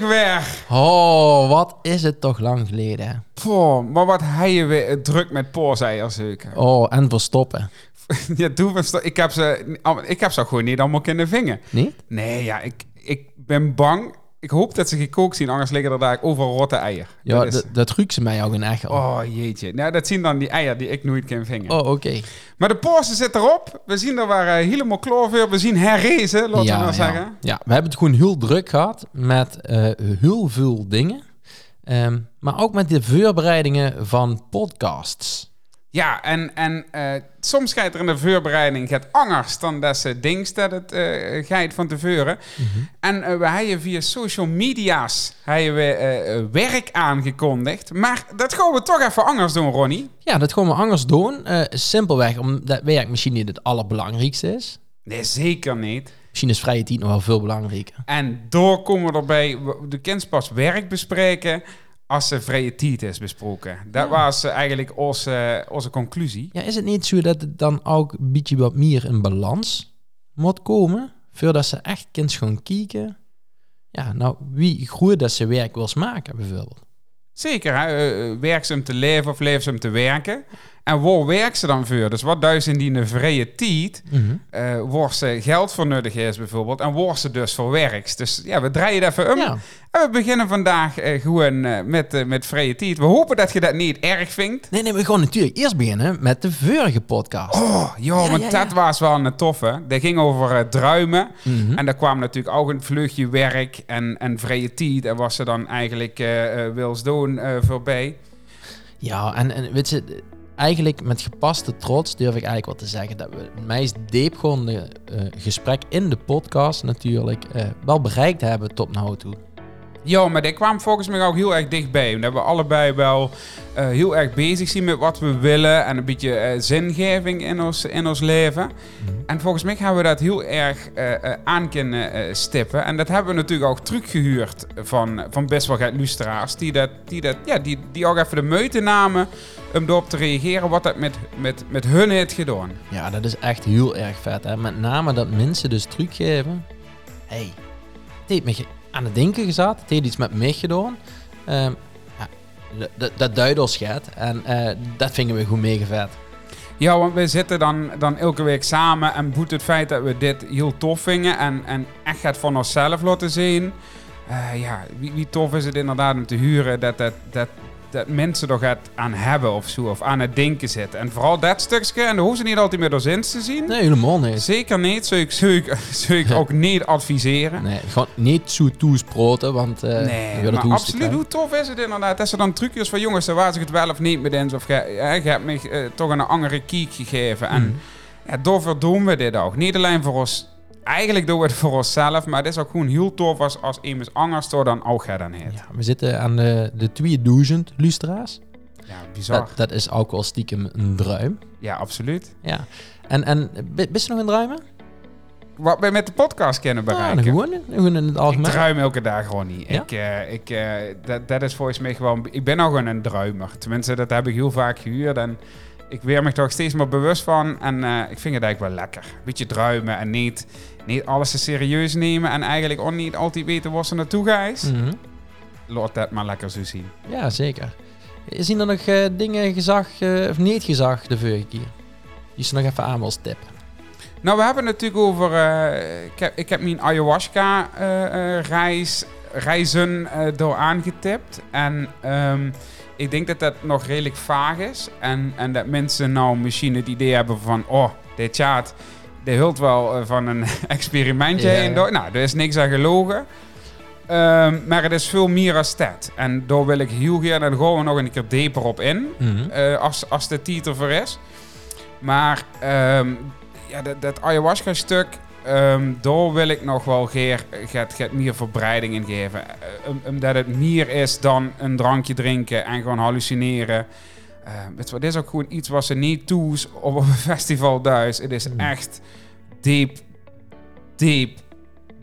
Weg! Oh, wat is het toch lang geleden. Poh, maar wat hij je weer druk met poorzeier Oh, en verstoppen. ja, doe sto- ik heb ze, ik heb ze gewoon niet allemaal kunnen vingen. Niet? Nee, ja, ik, ik ben bang. Ik hoop dat ze gekookt zien, anders liggen er daar overal rotte eier. Ja, Dat dat, ruikt ze mij ook in al. Oh jeetje. Nou, dat zien dan die eieren die ik nooit kan vingen. Oh, oké. Maar de poorsen zit erop. We zien er waar eh, helemaal kloor We zien herrezen, laten we maar ja. zeggen. ja, we hebben het gewoon heel druk gehad met eh, heel veel dingen. Ehm, maar ook met de voorbereidingen van podcasts. Ja, en, en eh, soms gaat er in de voorbereiding het angers dan dat ze denkt dat het eh gaat van tevoren. En eh, we hebben via social media's hebben we, werk aangekondigd. Maar dat gaan we toch even anders doen, Ronnie. Ja, dat gaan we anders doen. Simpelweg omdat werk misschien niet het allerbelangrijkste is. Nee, zeker niet. Misschien is vrije tijd nog wel veel belangrijker. En door komen we erbij, de kind pas werk bespreken als ze vrije tijd is besproken. Dat was eh, eigenlijk onze, onze conclusie. Ja, is het niet zo dat het dan ook een beetje wat meer in balans moet komen? Voordat ze echt kind gaan kijken. Ja, nou, wie goed dat ze werk wil maken, bijvoorbeeld. Zeker, hè? eh, eh, ze om te leven of ze om te werken? En waar werkt ze dan voor? Dus wat duizend die een vrije tijd, eh waar ze geld voor nodig is bijvoorbeeld, en waar ze dus voor werkt. Dus ja, we draaien het even om. Ja. En we beginnen vandaag eh, gewoon eh, met, met vrije tijd. We hopen dat je dat niet erg vindt. Nee, nee, we gaan natuurlijk eerst beginnen met de vorige podcast. Oh, ja, want ja, dat ja. was wel een toffe. Dat ging over eh, druimen. Mhm. En daar kwam natuurlijk ook een vleugje werk en, en vrije tijd. En was ze dan eigenlijk Wils doen eh, voorbij. Ja, en, en weet je, eigenlijk met gepaste trots durf ik eigenlijk wel te zeggen dat we het meest diepgaande eh, gesprek in de podcast natuurlijk eh, wel bereikt hebben tot nu toe. Ja, maar die kwam volgens mij ook heel erg dichtbij. Dat we allebei wel eh, heel erg bezig zijn met wat we willen. En een beetje zingeving in ons, in ons leven. En volgens mij hebben we dat heel erg aan kunnen stippen. En dat hebben we natuurlijk ook teruggehuurd van, van best wel wat. Die, dat, die, dat, ja, die, die ook even de moeite namen om erop te reageren wat dat met, met, met hun heeft gedaan. Ja, dat is echt heel erg vet. Hè? Met name dat mensen dus teruggeven. hey, het heeft me aan het denken gezet. Het heeft iets met mij gedaan. Ehm, ja, dat- dat, duidt ons gaat. En eh, dat vinden we goed mega vet. Ja, want we zitten dan, dan elke week samen en boet het feit dat we dit heel tof vinden en, en echt het van onszelf laten zien. Eh, ja, wie, wie tof is het inderdaad om te huren dat, dat, dat, dat mensen er gaat aan hebben of zo, of aan het denken zitten. En vooral dat stukje, en daar hoeven ze niet altijd meer door zin te zien. Nee, helemaal niet. Zeker niet, zou ik, zou ik, zou ik ook niet adviseren. Nee, gewoon niet zo toesproten, want eh Nee, maar absoluut. Hoe tof is het inderdaad? Dat ze dan trucjes van jongens, daar was ik het wel of niet mee eens. Of je, hebt me eh, toch een andere kiek gegeven. En Mhm. ja, daarvoor doen we dit ook. Niet alleen voor ons, eigenlijk doen we het voor onszelf. Maar het is ook gewoon heel tof als, als iemand anders door dan ook heet. Ja, we zitten aan de, de 2000 lustra's. Ja, bizar. Dat, dat is ook wel stiekem een druim. Ja, absoluut. Ja. En, en bist je nog in druimen? Wat we met de podcast kunnen Ja, bereiken. gewoon, gewoon in het ik algemeen. druim elke dag gewoon niet. Ja? Ik, eh, ik, eh, dat, dat is volgens mij gewoon... Ik ben gewoon een druimer. Tenminste, dat heb ik heel vaak gehuurd. En ik weer me toch steeds meer bewust van. En eh, ik vind het eigenlijk wel lekker. Beetje druimen en niet, niet alles te serieus nemen. En eigenlijk ook niet altijd weten waar ze naartoe gaat. Mhm. Laat dat maar lekker zo zien. Ja, zeker. Zien er nog eh, dingen gezag eh, of niet gezag de vorige keer? Die ze nog even aan wil stippen. Nou, we hebben het natuurlijk over... eh, ik, heb, ik heb mijn ayahuasca-reis, reizen door aangetipt. En ehm, ik denk dat dat nog redelijk vaag is. En, en dat mensen nou misschien het idee hebben van... Oh, dit chat, dit hult wel eh, van een experimentje Ja. door. Nou, er is niks aan gelogen. Ehm, maar het is veel meer als dat. En daar wil ik heel graag... En daar gaan we nog een keer dieper op in. Mhm. Eh, als, als de titel voor is. Maar ehm, ja, dat, dat ayahuasca-stuk, ehm daar wil ik nog wel geer, gaat, gaat meer verbreiding in geven. Eh, om- omdat het meer is dan een drankje drinken en gewoon hallucineren. Eh, je wat, dit is ook gewoon iets wat ze niet toes op een festival thuis. Het is Mm. echt diep, diep,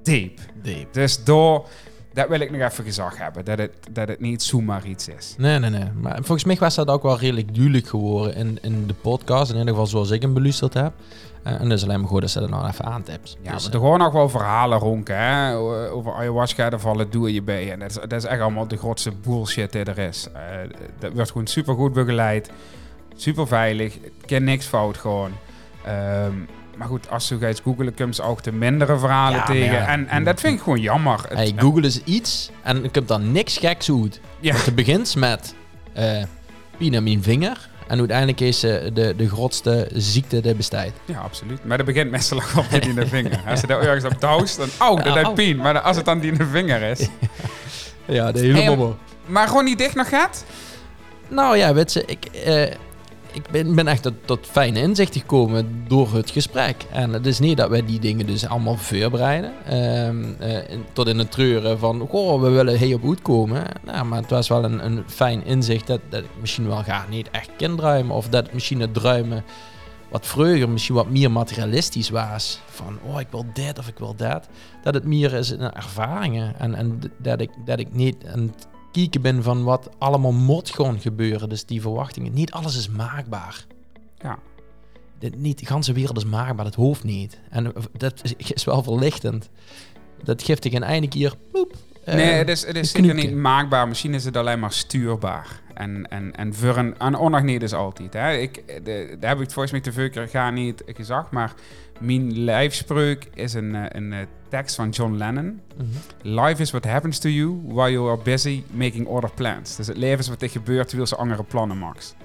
diep. Diep. Dus door, Dat wil ik nog even gezag hebben. Dat het, dat het niet zomaar iets is. Nee, nee, nee. Maar volgens mij was dat ook wel redelijk duidelijk geworden in, in de podcast. In ieder geval zoals ik hem beluisterd heb. Uh, en dus alleen maar goed dat ze er nou even aantips. Ja, dus, er gewoon nog wel verhalen ronken. Hè? Over ayahuasca, daar vallen doe je bij. En dat is, dat is echt allemaal de grootste bullshit die er is. Uh, dat wordt gewoon super goed begeleid. Super veilig. Ken niks fout gewoon. Um, maar goed, als je gaat googelen, kun je ook de mindere verhalen Ja, tegen. ja. En, en dat vind ik gewoon jammer. Hey, Google is iets en ik heb dan niks geks uit. Ja. Want het begint met eh pijn aan mijn vinger. En uiteindelijk is eh, de, de grootste ziekte die bestaat. Ja, absoluut. Maar dat begint meestal ook altijd in de vinger. Als je daar ergens op touwt, dan... Oh, dat Ja, au. pijn. Maar als het dan die in de vinger is... Ja, de hele hele Maar Ronnie Dicht nog gaat? Nou ja, weet je, ik, eh, ik ben, ben echt tot, tot fijne inzichten gekomen door het gesprek. En het is niet dat wij die dingen dus allemaal voorbereiden. ehm, eh, tot in het treuren van, goh, we willen heel goed komen. Nou, maar het was wel een, een fijn inzicht dat, dat ik misschien wel ga niet echt kan druimen. Of dat misschien het druimen wat vroeger misschien wat meer materialistisch was. Van, oh, ik wil dit of ik wil dat. Dat het meer is in ervaringen. En, en dat, ik, dat ik niet het kijken ben van wat allemaal moet gewoon gebeuren. Dus die verwachtingen. Niet alles is maakbaar. Ja. Niet, de ganse wereld is maakbaar, dat hoeft niet. En eh, dat is, is wel verlichtend. Dat geeft ik een einde keer. Ploep, eh, nee, het is, het is zeker niet maakbaar. Misschien is het alleen maar stuurbaar. En, en, en voor een, onagneed is altijd. Hè. Ik, de, daar heb ik het volgens mij te veel keer gaan niet gezegd. Maar mijn lijfspreuk is een, eh, een eh, tekst van John Lennon. mhm. Life is what happens to you while you are busy making other plans. Dus het leven is wat er gebeurt terwijl ze andere plannen maakt.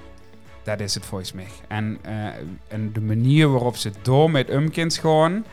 Dat is het volgens mij. En, eh, en de manier waarop ze door met umkins gewoon,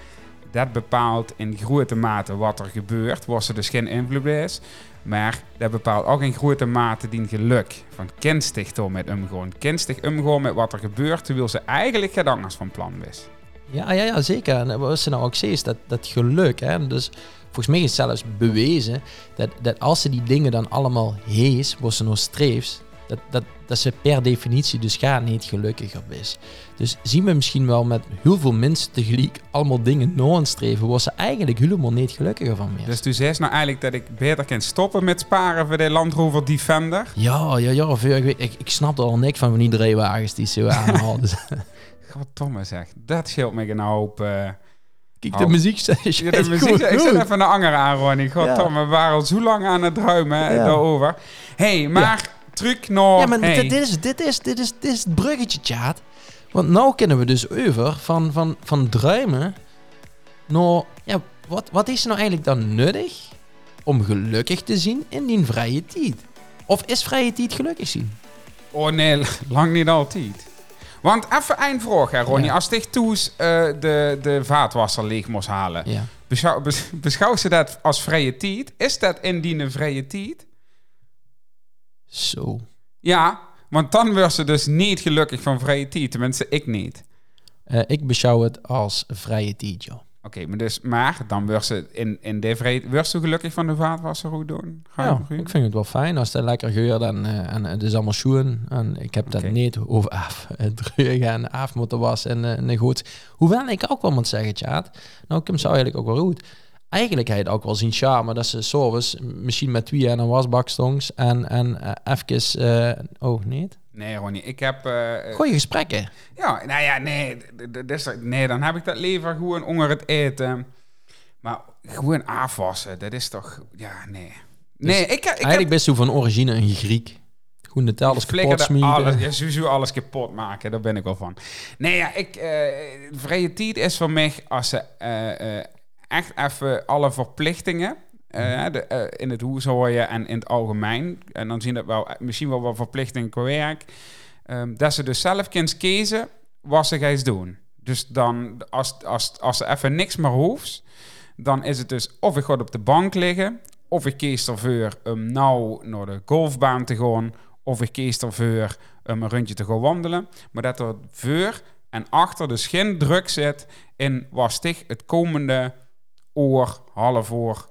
dat bepaalt in grote mate wat er gebeurt, waar ze dus geen invloed is. Maar dat bepaalt ook in grote mate die geluk. Van kenstig door met omgaan. Kenstig omgaan met wat er gebeurt, terwijl ze eigenlijk geen anders van plan is. Ja, ja, ja, zeker. En wat ze nou ook steeds, dat, dat geluk. Hè? Dus volgens mij is zelfs bewezen dat, dat als ze die dingen dan allemaal hees, waar ze nog streefs, dat, dat, dat ze per definitie dus gaan niet gelukkiger is. Dus zien we misschien wel met heel veel mensen tegelijk allemaal dingen streven, waar ze eigenlijk helemaal niet gelukkiger van meer. Dus toen zei ze nou eigenlijk dat ik beter kan stoppen met sparen voor de Land Rover Defender. Ja, ja, ja. Ik, ik, ik snap er al niks van van die drie wagens die ze aanhalen. Goddomme zeg, dat scheelt me een hoop... eh, kijk, Oh. de muziek Ja, de muziek, ik zet even een anger aan, Ronnie. Goddomme, we waren al zo lang aan het druimen hè, Ja. daarover. hey, maar truc nog... Ja, maar hey. dit, is, dit, is, dit, is, dit is het bruggetje, Tjaat. Want nou kennen we dus over van, van, van druimen. Nou, ja, wat, wat is er nou eigenlijk dan nuttig om gelukkig te zien in die vrije tijd? Of is vrije tijd gelukkig zien? Oh nee, lang niet altijd. Want even eindvraag, hè, Ronnie. Ja. Als dich toes eh, de, de vaatwasser leeg moest halen, Ja. beschouw, bes- beschouw ze dat als vrije tijd? Is dat indien een vrije tijd? Zo. Ja, want dan werd ze dus niet gelukkig van vrije tijd. Tenminste, ik niet. Eh, ik beschouw het als vrije tijd, joh. Oké, maar, dus, maar dan werd ze in, in de vrije... Werd ze gelukkig van de vaatwasser? Hoe doen? Ja, ik vind het wel fijn als het lekker geurt en, eh, en het is allemaal schoen. En ik heb dat niet over af het drugen en af moeten wassen en, eh, en goed. Hoewel ik ook wel moet zeggen, Tjaat, nou, ik hem zou eigenlijk ook wel goed. Eigenlijk hij het ook wel zien charme dat ze s'avonds misschien met twee en een wasbak stongs en, en eh, even... eh, oh, nee? Nee, Ronnie, ik heb... eh, Goeie gesprekken. Ja, nou ja, nee, d- d- dat is- nee, dan heb ik dat liever gewoon onder het eten. Maar gewoon afwassen, dat is toch... Ja, nee. Nee, ik, ik eigenlijk heb... best zo van origine een Griek. Gewoon de taal is kapot alles, ja, sowieso alles kapot maken, daar ben ik wel van. Nee, ja, ik... vrije tijd is voor mij als ze echt even alle verplichtingen... eh, de, eh, in het huishouden en in het algemeen. En dan zien dat wel eh, misschien wel wat verplichtingen qua werk. Ehm, dat ze dus zelf kunnen kiezen wat ze gaan doen. Dus dan, als, als, als ze even niks meer hoeft, dan is het dus of ik ga op de bank liggen, of ik kies ervoor om nou naar de golfbaan te gaan, of ik kies ervoor om een rondje te gaan wandelen. Maar dat er voor en achter dus geen druk zit in ik het komende uur, half uur,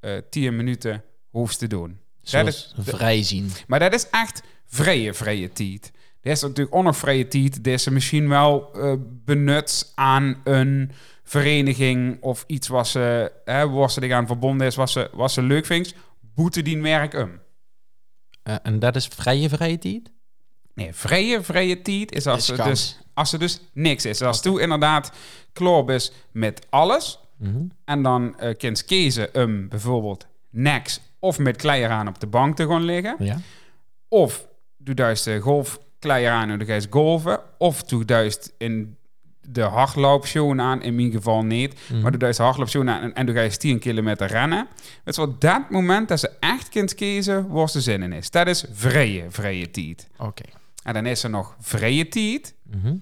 eh, tien minuten hoeft te doen. Dat is, Zoals vrij zien. maar dat is echt vrije, vrije tijd. Er is natuurlijk ook nog vrije tijd die ze misschien wel eh, benut aan een vereniging of iets wat ze, hè, waar ze aan verbonden is, wat ze, wat ze leuk vindt, boete die werk om. Eh, en dat is vrije vrije tijd? Nee, vrije, vrije tijd is als, Is ze kans. dus, als er dus niks is. Als toen inderdaad klaar is met alles, Mhm. en dan kind je kiezen om bijvoorbeeld niks of met kleier aan op de bank te gaan liggen. Ja. Of doe duist de golfkleier aan en dan ga je golven. Of doe duist in de hardloopshow aan, in mijn geval niet. Mhm. Maar doe duist de hardloopshow aan en, en doe je 10 kilometer rennen. Het is wel dat moment dat ze echt kind kiezen waar ze zin in is. Dat is vrije, vrije tijd. Oké. En dan is er nog vrije tijd. Mhm.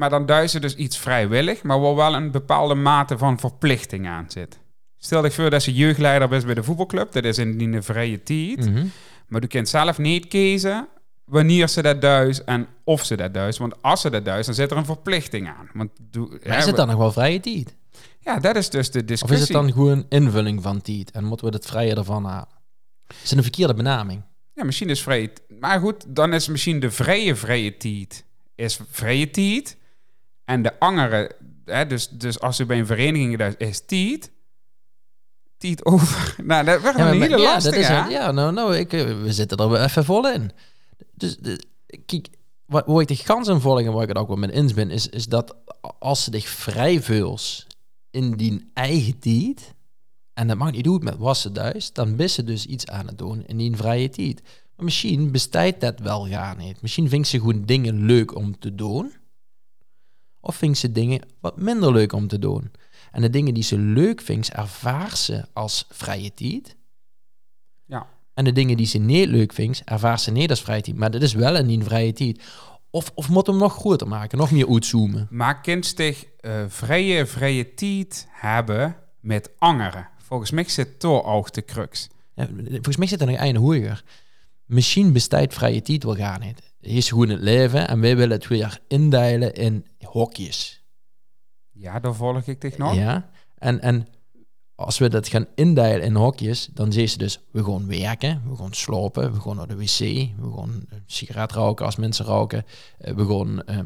Maar dan duist er dus iets vrijwillig, maar waar wel een bepaalde mate van verplichting aan zit. Stel je voor dat ze jeugdleider is bij de voetbalclub. Dat is in de vrije tijd. Mhm. Maar je kunt zelf niet kiezen wanneer ze dat duist en of ze dat duist. Want als ze dat duist, dan zit er een verplichting aan. Want doe, Maar is het dan nog wel vrije tijd? Ja, dat is dus de Of discussie. is het dan gewoon invulling van tijd? En moeten we het vrije ervan halen? Is het een verkeerde benaming? Ja, misschien is vrije... Maar goed, dan is misschien de vrije vrije tijd is vrije tijd. En de andere... Hè, dus, dus als ze bij een vereniging duist, is tijd. Tijd over... Nou, dat werd Ja, een maar- hele ja, lastige, dat is hè? het. Ja, nou, nou ik, eh, we zitten er wel even vol in. Dus de, kijk, wat, waar ik de gans in volg en waar ik het ook wel met eens ben, is, is dat als ze zich vrij in die eigen tijd, en dat mag niet doen met wassen thuis, dan is ze dus iets aan het doen in die vrije tijd. Maar misschien bestaat dat wel gar niet. Misschien vindt ze gewoon dingen leuk om te doen. Of vindt ze dingen wat minder leuk om te doen. En de dingen die ze leuk vindt, ervaart ze als vrije tijd. Ja. En de dingen die ze niet leuk vindt, ervaart ze niet als vrije tijd. Maar dat is wel in die vrije tijd. Of, of moet hem nog groter maken, nog meer uitzoomen. Maar kind zich eh, vrije, vrije tijd hebben met angeren. Volgens mij zit toch ook de crux. Ja, volgens mij zit er nog een hoger. Misschien bestaat vrije tijd wel gar niet. Is gewoon het leven en wij willen het weer indelen in hokjes. Ja, daar volg ik dich nog. Ja? En, en als we dat gaan indelen in hokjes, dan zie je dus, we gaan werken, we gaan slopen, we gaan naar de wc, we gaan een sigaret roken als mensen roken, eh, we gaan... eh,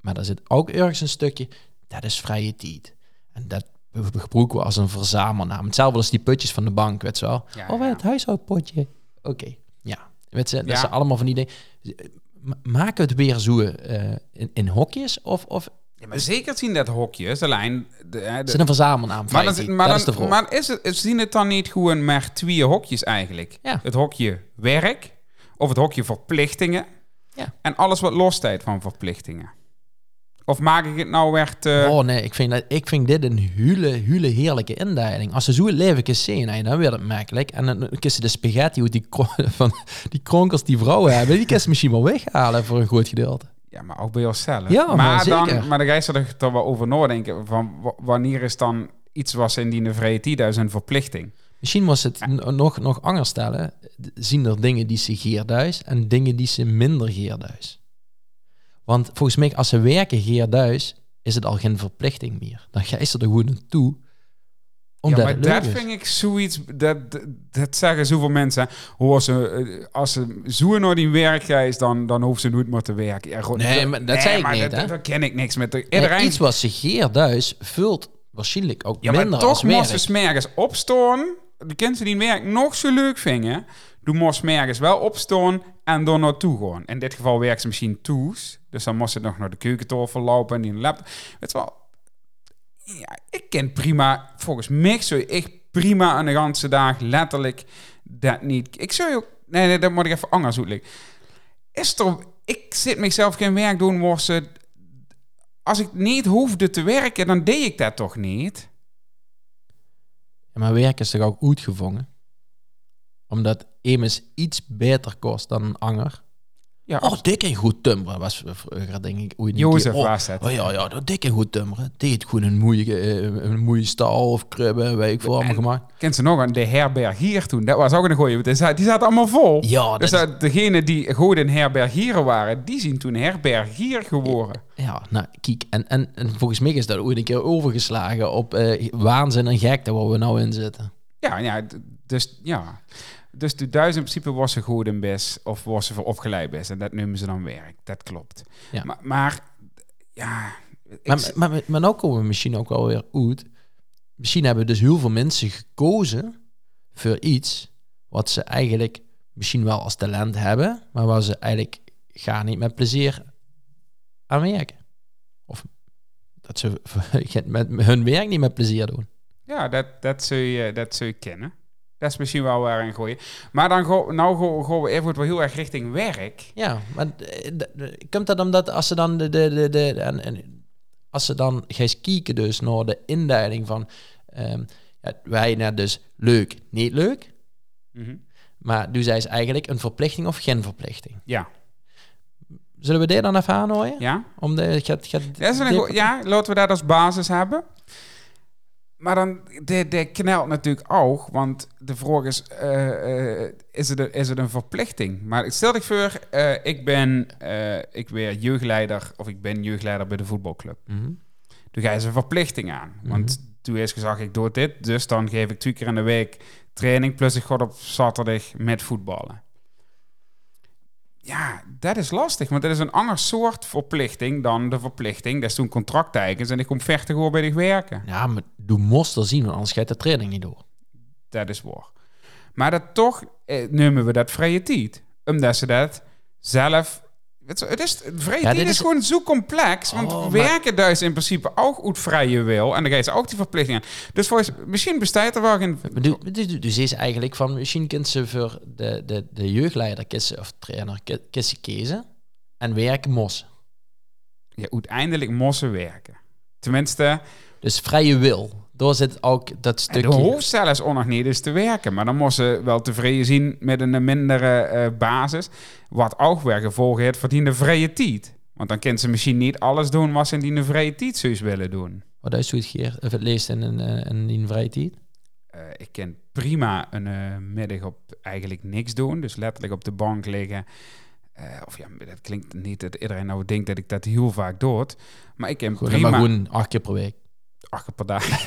maar daar zit ook ergens een stukje, dat is vrije tijd. En dat gebruiken we als een verzamelnaam. Hetzelfde als die putjes van de bank, weet je wel. Ja, oh, ja. het huishoudpotje. Oké, ja. Weet je, dat Ja. zijn allemaal van die dingen. Ma- Maak het weer zo eh, in, in hokjes of, of Ja, maar zeker zien dat hokjes, alleen... De, de- is het een verzamelnaam? maar tijd? maar, dat dan, is maar is het, zien het dan niet gewoon maar twee hokjes eigenlijk? Ja. Het hokje werk of het hokje verplichtingen Ja. en alles wat lostijd van verplichtingen. Of maak ik het nou echt... eh, Oh nee, ik vind, dat, ik vind dit een hele, hele heerlijke indeling. Als ze zo leven kunnen zien, hè, dan wordt het makkelijk. En dan ze de spaghetti hoe die, van die kronkels die vrouwen hebben, die kunnen ze misschien wel weghalen voor een groot gedeelte. Ja, maar ook bij onszelf. Ja, maar maar, dan, maar dan ga je er toch wel over nadenken. Van wa- wanneer is dan iets was in die vrije als een verplichting? Misschien was het nog, nog anders stellen. Zien er dingen die ze geerduis en dingen die ze minder geerduis. Want volgens mij, als ze werken geerduis, is het al geen verplichting meer. Dan ga je er gewoon naartoe. Omdat ja, maar dat vind ik zoiets... Dat, dat, dat zeggen zoveel mensen. Hoe als ze, eh, als ze zo naar die werk is, dan, dan hoeft ze nooit meer te werken. Ja, gewoon, Nee, maar dat zei ik maar niet, dat- hè? Daar ken ik niks met. Nee, Iedereen... iets wat ze geerduis vult waarschijnlijk ook ja, maar toch moest ze smergens opstaan. De kinderen die werk nog zo leuk vingen. Doe moest smergens wel opstaan en door naartoe gaan. In dit geval werkt ze misschien toes. Dus dan moest ze nog naar de keukentafel lopen en die laptop. Weet wel... Ja, ik ken prima... Volgens mij zou echt prima aan de ganse dag letterlijk dat niet... Ik zou ook... Nee, nee, dat moet ik even anders uitleggen. Is er... Ik zit mezelf geen werk doen ze... Als ik niet hoefde te werken, dan deed ik dat toch niet? Ja, maar werk is toch ook uitgevangen? Omdat Emus iets beter kost dan een anger. Ja, Oh, dik en goed tummeren was vroeger, denk ik. ooit Jozef keer. oh, was het. Oh ja, ja, dat dik en goed tummeren. Deed gewoon een moeie, eh, een moeie stal of kribben, weet ik veel, allemaal gemaakt. Kent ze nog aan de herberg hier toen? Dat was ook een goeie. Die zaten, allemaal vol. Ja, dat dus is- dat degene die gewoon een herbergieren waren, die zien toen herbergier geworden. Ja, nou, kijk, en, en, en volgens mij is dat ooit een keer overgeslagen op eh, waanzin en gekte waar we nou in zitten. Ja, ja, dus ja. Dus de duizend in principe was ze goed in best, of was ze voor opgeleid best. En dat noemen ze dan werk. Dat klopt. Ja. Maar, maar ja, Ik- Maar, maar, maar nou komen we misschien ook wel weer uit. Misschien hebben dus heel veel mensen gekozen voor iets wat ze eigenlijk misschien wel als talent hebben, maar waar ze eigenlijk gaan niet met plezier aan werken. Of dat ze met hun werk niet met plezier doen. Ja, dat, dat, zul je, dat zul je kennen. Dat is misschien wel waar een gooien. Maar dan go, nou go- gaan we even wel heel erg richting werk. Ja, maar eh, komt dat omdat als ze dan de, de, de, de en, en als ze dan gaan kijken dus naar de indeling van ehm, ja, wij net dus leuk, niet leuk, Mhm. maar dus zij is eigenlijk een verplichting of geen verplichting. Ja. Zullen we dit dan even aanhouden? Ja? Om de, gaat, gaat go- ja, laten we dat als basis hebben. Maar dan, dit, dit knelt natuurlijk ook, want de vraag is, eh, eh, is, het een, is het een verplichting? Maar stel ik voor, eh, ik ben ik weer jeugdleider, of ik ben jeugdleider bij de voetbalclub. Mhm. Toen ga je een verplichting aan. Want toen eerst gezegd, ik doe dit, dus dan geef ik twee keer in de week training, plus ik ga op zaterdag met voetballen. Ja, dat is lastig, want dat is een ander soort verplichting dan de verplichting. Dat is toen contracttekens en ik kom vechten gewoon bij dich werken. Ja, maar du moest er zien, want anders gaat de training niet door. Dat is waar. Maar dat toch eh, nemen we dat vrije tijd. Omdat ze dat zelf... Het is, het is, vrije Ja, dit is, gewoon zo complex. Want Oh, maar- werken dus in principe ook uit vrije wil. En dan je ze ook die verplichtingen aan. Dus volgens, misschien bestaat er wel geen... Maar du- Dus, dus is eigenlijk van, misschien kunt ze voor de, de, de jeugdleider of trainer ki- kiezen kiezen en werken mossen. Ja, uiteindelijk mossen werken. Tenminste, Dus vrije wil. Door zit ook dat de stukje. hoofd zelfs ook nog niet is te werken. Maar dan moesten ze wel tevreden zien met een mindere eh, basis. Wat ook weer gevolgen heeft voor die vrije tijd. Want dan kan ze misschien niet alles doen wat ze in die vrije tijd zouden willen doen. Wat is het geer, of het leest in een, eh, in vrije tijd? Eh, ik kan prima een middag op eigenlijk niks doen. Dus letterlijk op de bank liggen. Of ja, dat klinkt niet dat iedereen nou denkt dat ik dat heel vaak doe. Maar ik kan prima... maar gewoon acht keer per week. Acht keer per dag.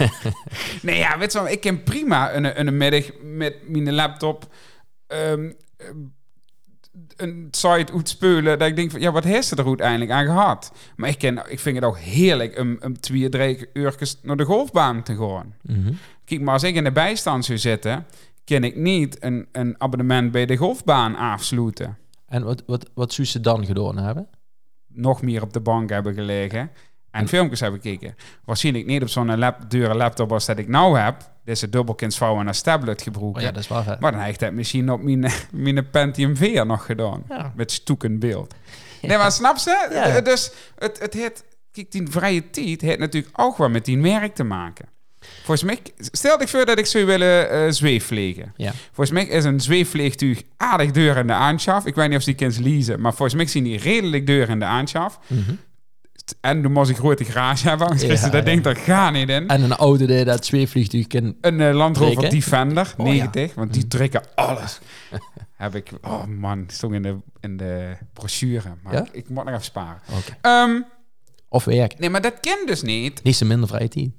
nee, ja, weet je wel, ik kan prima een, een middag met mijn laptop eh, een site uitspelen dat ik denk van, ja, wat heeft ze er uiteindelijk aan gehad? Maar ik, ken, ik vind het ook heerlijk om, om twee, drie uur naar de golfbaan te gaan. Mhm. Kijk, maar als ik in de bijstand zou zitten, kan ik niet een, een abonnement bij de golfbaan afsluiten. En wat, wat, wat zou ze dan gedaan hebben? Nog meer op de bank hebben gelegen en filmpjes hebben gekeken. Waarschijnlijk niet op zo'n lap, dure laptop als dat ik nou heb. Deze dubbelkins vouwen als tablet gebruiken. Oh ja, dat is wel vet. Maar dan heb ik dat misschien op mijn, mijn Pentium 4 nog gedaan. Ja. Met stoeken beeld. Nee, maar snap ze? Ja. Dus het, het heeft, kijk, die vrije tijd heeft natuurlijk ook wel met die werk te maken. Volgens mij, stel ik voor dat ik zou willen eh zweefvliegen. Ja. Volgens mij is een zweefvliegtuig aardig deur in de aanschaf. Ik weet niet of ze die kent leasen, maar volgens mij zien die redelijk deur in de aanschaf. Mhm. En dan moest ik grote garage hebben, want Ja, dat ja. denkt er ga niet in. En een auto die dat zweefvliegtuig kan... Een eh, Land Rover Trekken? Defender, Oh, 90, want die trekken alles. Heb ik, oh man, stond in de, in de brochure, maar ik, moet nog even sparen. Ehm, Of werk. nee, maar dat ken dus niet. Niet zo minder vrije tijd.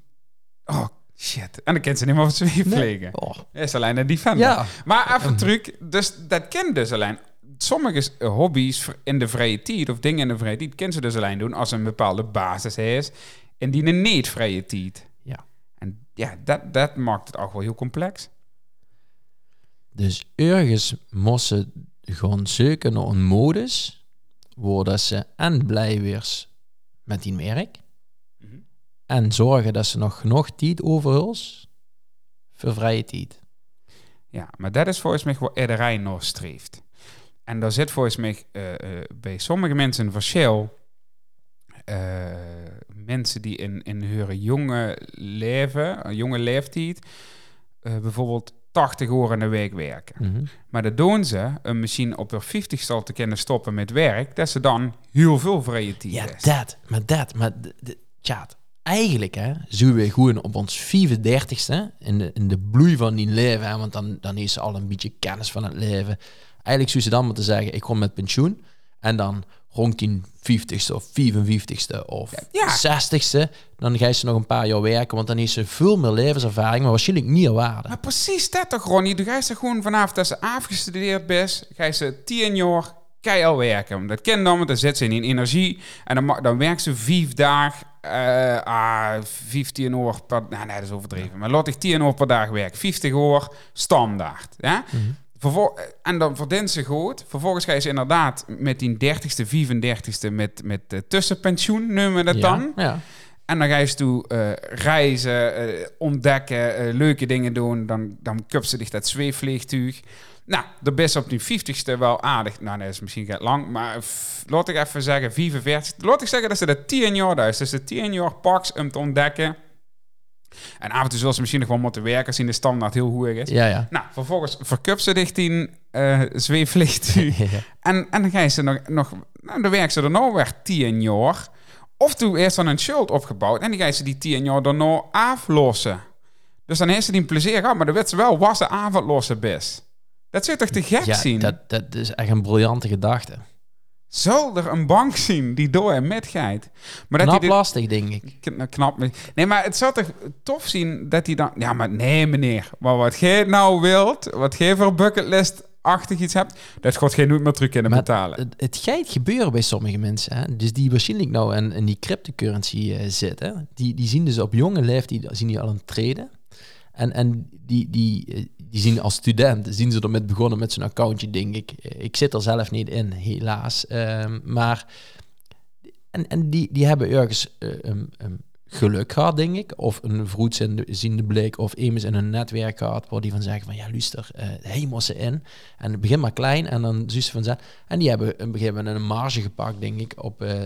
Oh, shit. En dan kent ze niet meer wat zweefvliegen. Oh. Is alleen een Defender. Maar even truc, dus dat kent dus alleen. Sommige hobby's in de vrije tijd, of dingen in de vrije tijd, kunnen ze dus alleen doen als een bepaalde basis is. En die een niet vrije tijd. Ja. En ja, dat, dat maakt het ook wel heel complex. Dus ergens moesten ze gewoon zoeken naar een modus waar dat ze en blij weer met die werk Mhm. en zorgen dat ze nog genoeg tijd overhoudt voor vrije tijd. Ja, maar dat is volgens mij wat iedereen nog streeft. En daar zit volgens mij eh, bij sommige mensen een verschil. Eh, mensen die in, in hun jonge leven, jonge leeftijd, bijvoorbeeld 80 uur in de week werken. Mhm. Maar dat doen ze, een misschien op hun 50 al te kunnen stoppen met werk, dat ze dan heel veel vrije tijd Ja, dat, maar dat, maar tjaat. Eigenlijk hè, zullen we gewoon op ons 34ste, in de, in de bloei van die leven, hè, want dan, dan is ze al een beetje kennis van het leven. Eigenlijk zou ze dan moeten zeggen, ik kom met pensioen. En dan rond die 50ste of 55ste of Ja. 60ste, dan ga je ze nog een paar jaar werken, want dan is ze veel meer levenservaring, maar waarschijnlijk meer waarde. Maar precies dat toch, Ronnie? Du gaat ze gewoon vanaf dat ze afgestudeerd is, ga je ze 10 jaar keihard werken. Dat kind dan, want dan zit ze in energie. En dan, dan werkt ze vijf dagen, eh ah, 15 uur per... Nou, nee, dat is overdreven. Maar laat ik 10 uur per dag werken. 50 uur standaard. Ja? Vervol- en dan verdient ze goed. Vervolgens ga je ze inderdaad met die 30ste, 35ste met, met eh, tussenpensioen, noemen we dat ja, dan. Ja. En dan ga je ze toe eh, reizen, eh, ontdekken, leuke dingen doen. Dan, dan kupt ze zich dat zweefvliegtuig. Nou, de best op die 50ste wel aardig. Nou, dat is misschien lang, maar laat ik even zeggen 45. Laat ik zeggen dat ze dat 10 jaar is. Dus de 10 jaar paks om te ontdekken. En af en toe zullen ze misschien nog wel moeten werken in de standaard heel goed is. Ja, ja. Nou, vervolgens verkupt ze dicht in eh zweefvliegtuig. Ja. En, en dan ga je ze nog, nog nou, dan werken ze er nou weer tien jaar. Of toen eerst dan een schuld opgebouwd en die ga je ze die tien jaar daarna aflossen. Dus dan heeft ze die plezier gehad, maar dan weet ze wel was de avondlossen best. Dat zit toch te gek Ja, zien? dat, dat is echt een briljante gedachte. Zal er een bank zien die door en met gaat? Maar dat Knap dit- lastig, denk ik. Nou, knap. Nee, maar het zou toch tof zien dat hij dan... Ja, maar nee, meneer. Maar wat jij nou wilt, wat jij voor bucketlist-achtig iets hebt, dat gaat geen nooit meer terug kunnen Maar betalen. Het, het gaat gebeuren bij sommige mensen. Hè? Dus die waarschijnlijk nou in, in die cryptocurrency eh, zitten. Die, die zien dus op jonge leeftijd die, zien die al een treden. En, en die, die, eh, die zien als student, zien ze ermee begonnen met zo'n accountje, denk ik. Ik zit er zelf niet in, helaas. Ehm, maar en, en die, die hebben ergens een, een geluk gehad, denk ik. Of een vroegziende blik of iemand in een netwerk gehad waar die van zeggen van ja, luister, eh hemel ze in. En het begint maar klein en dan je van zijn. En die hebben een begin een marge gepakt, denk ik, op eh,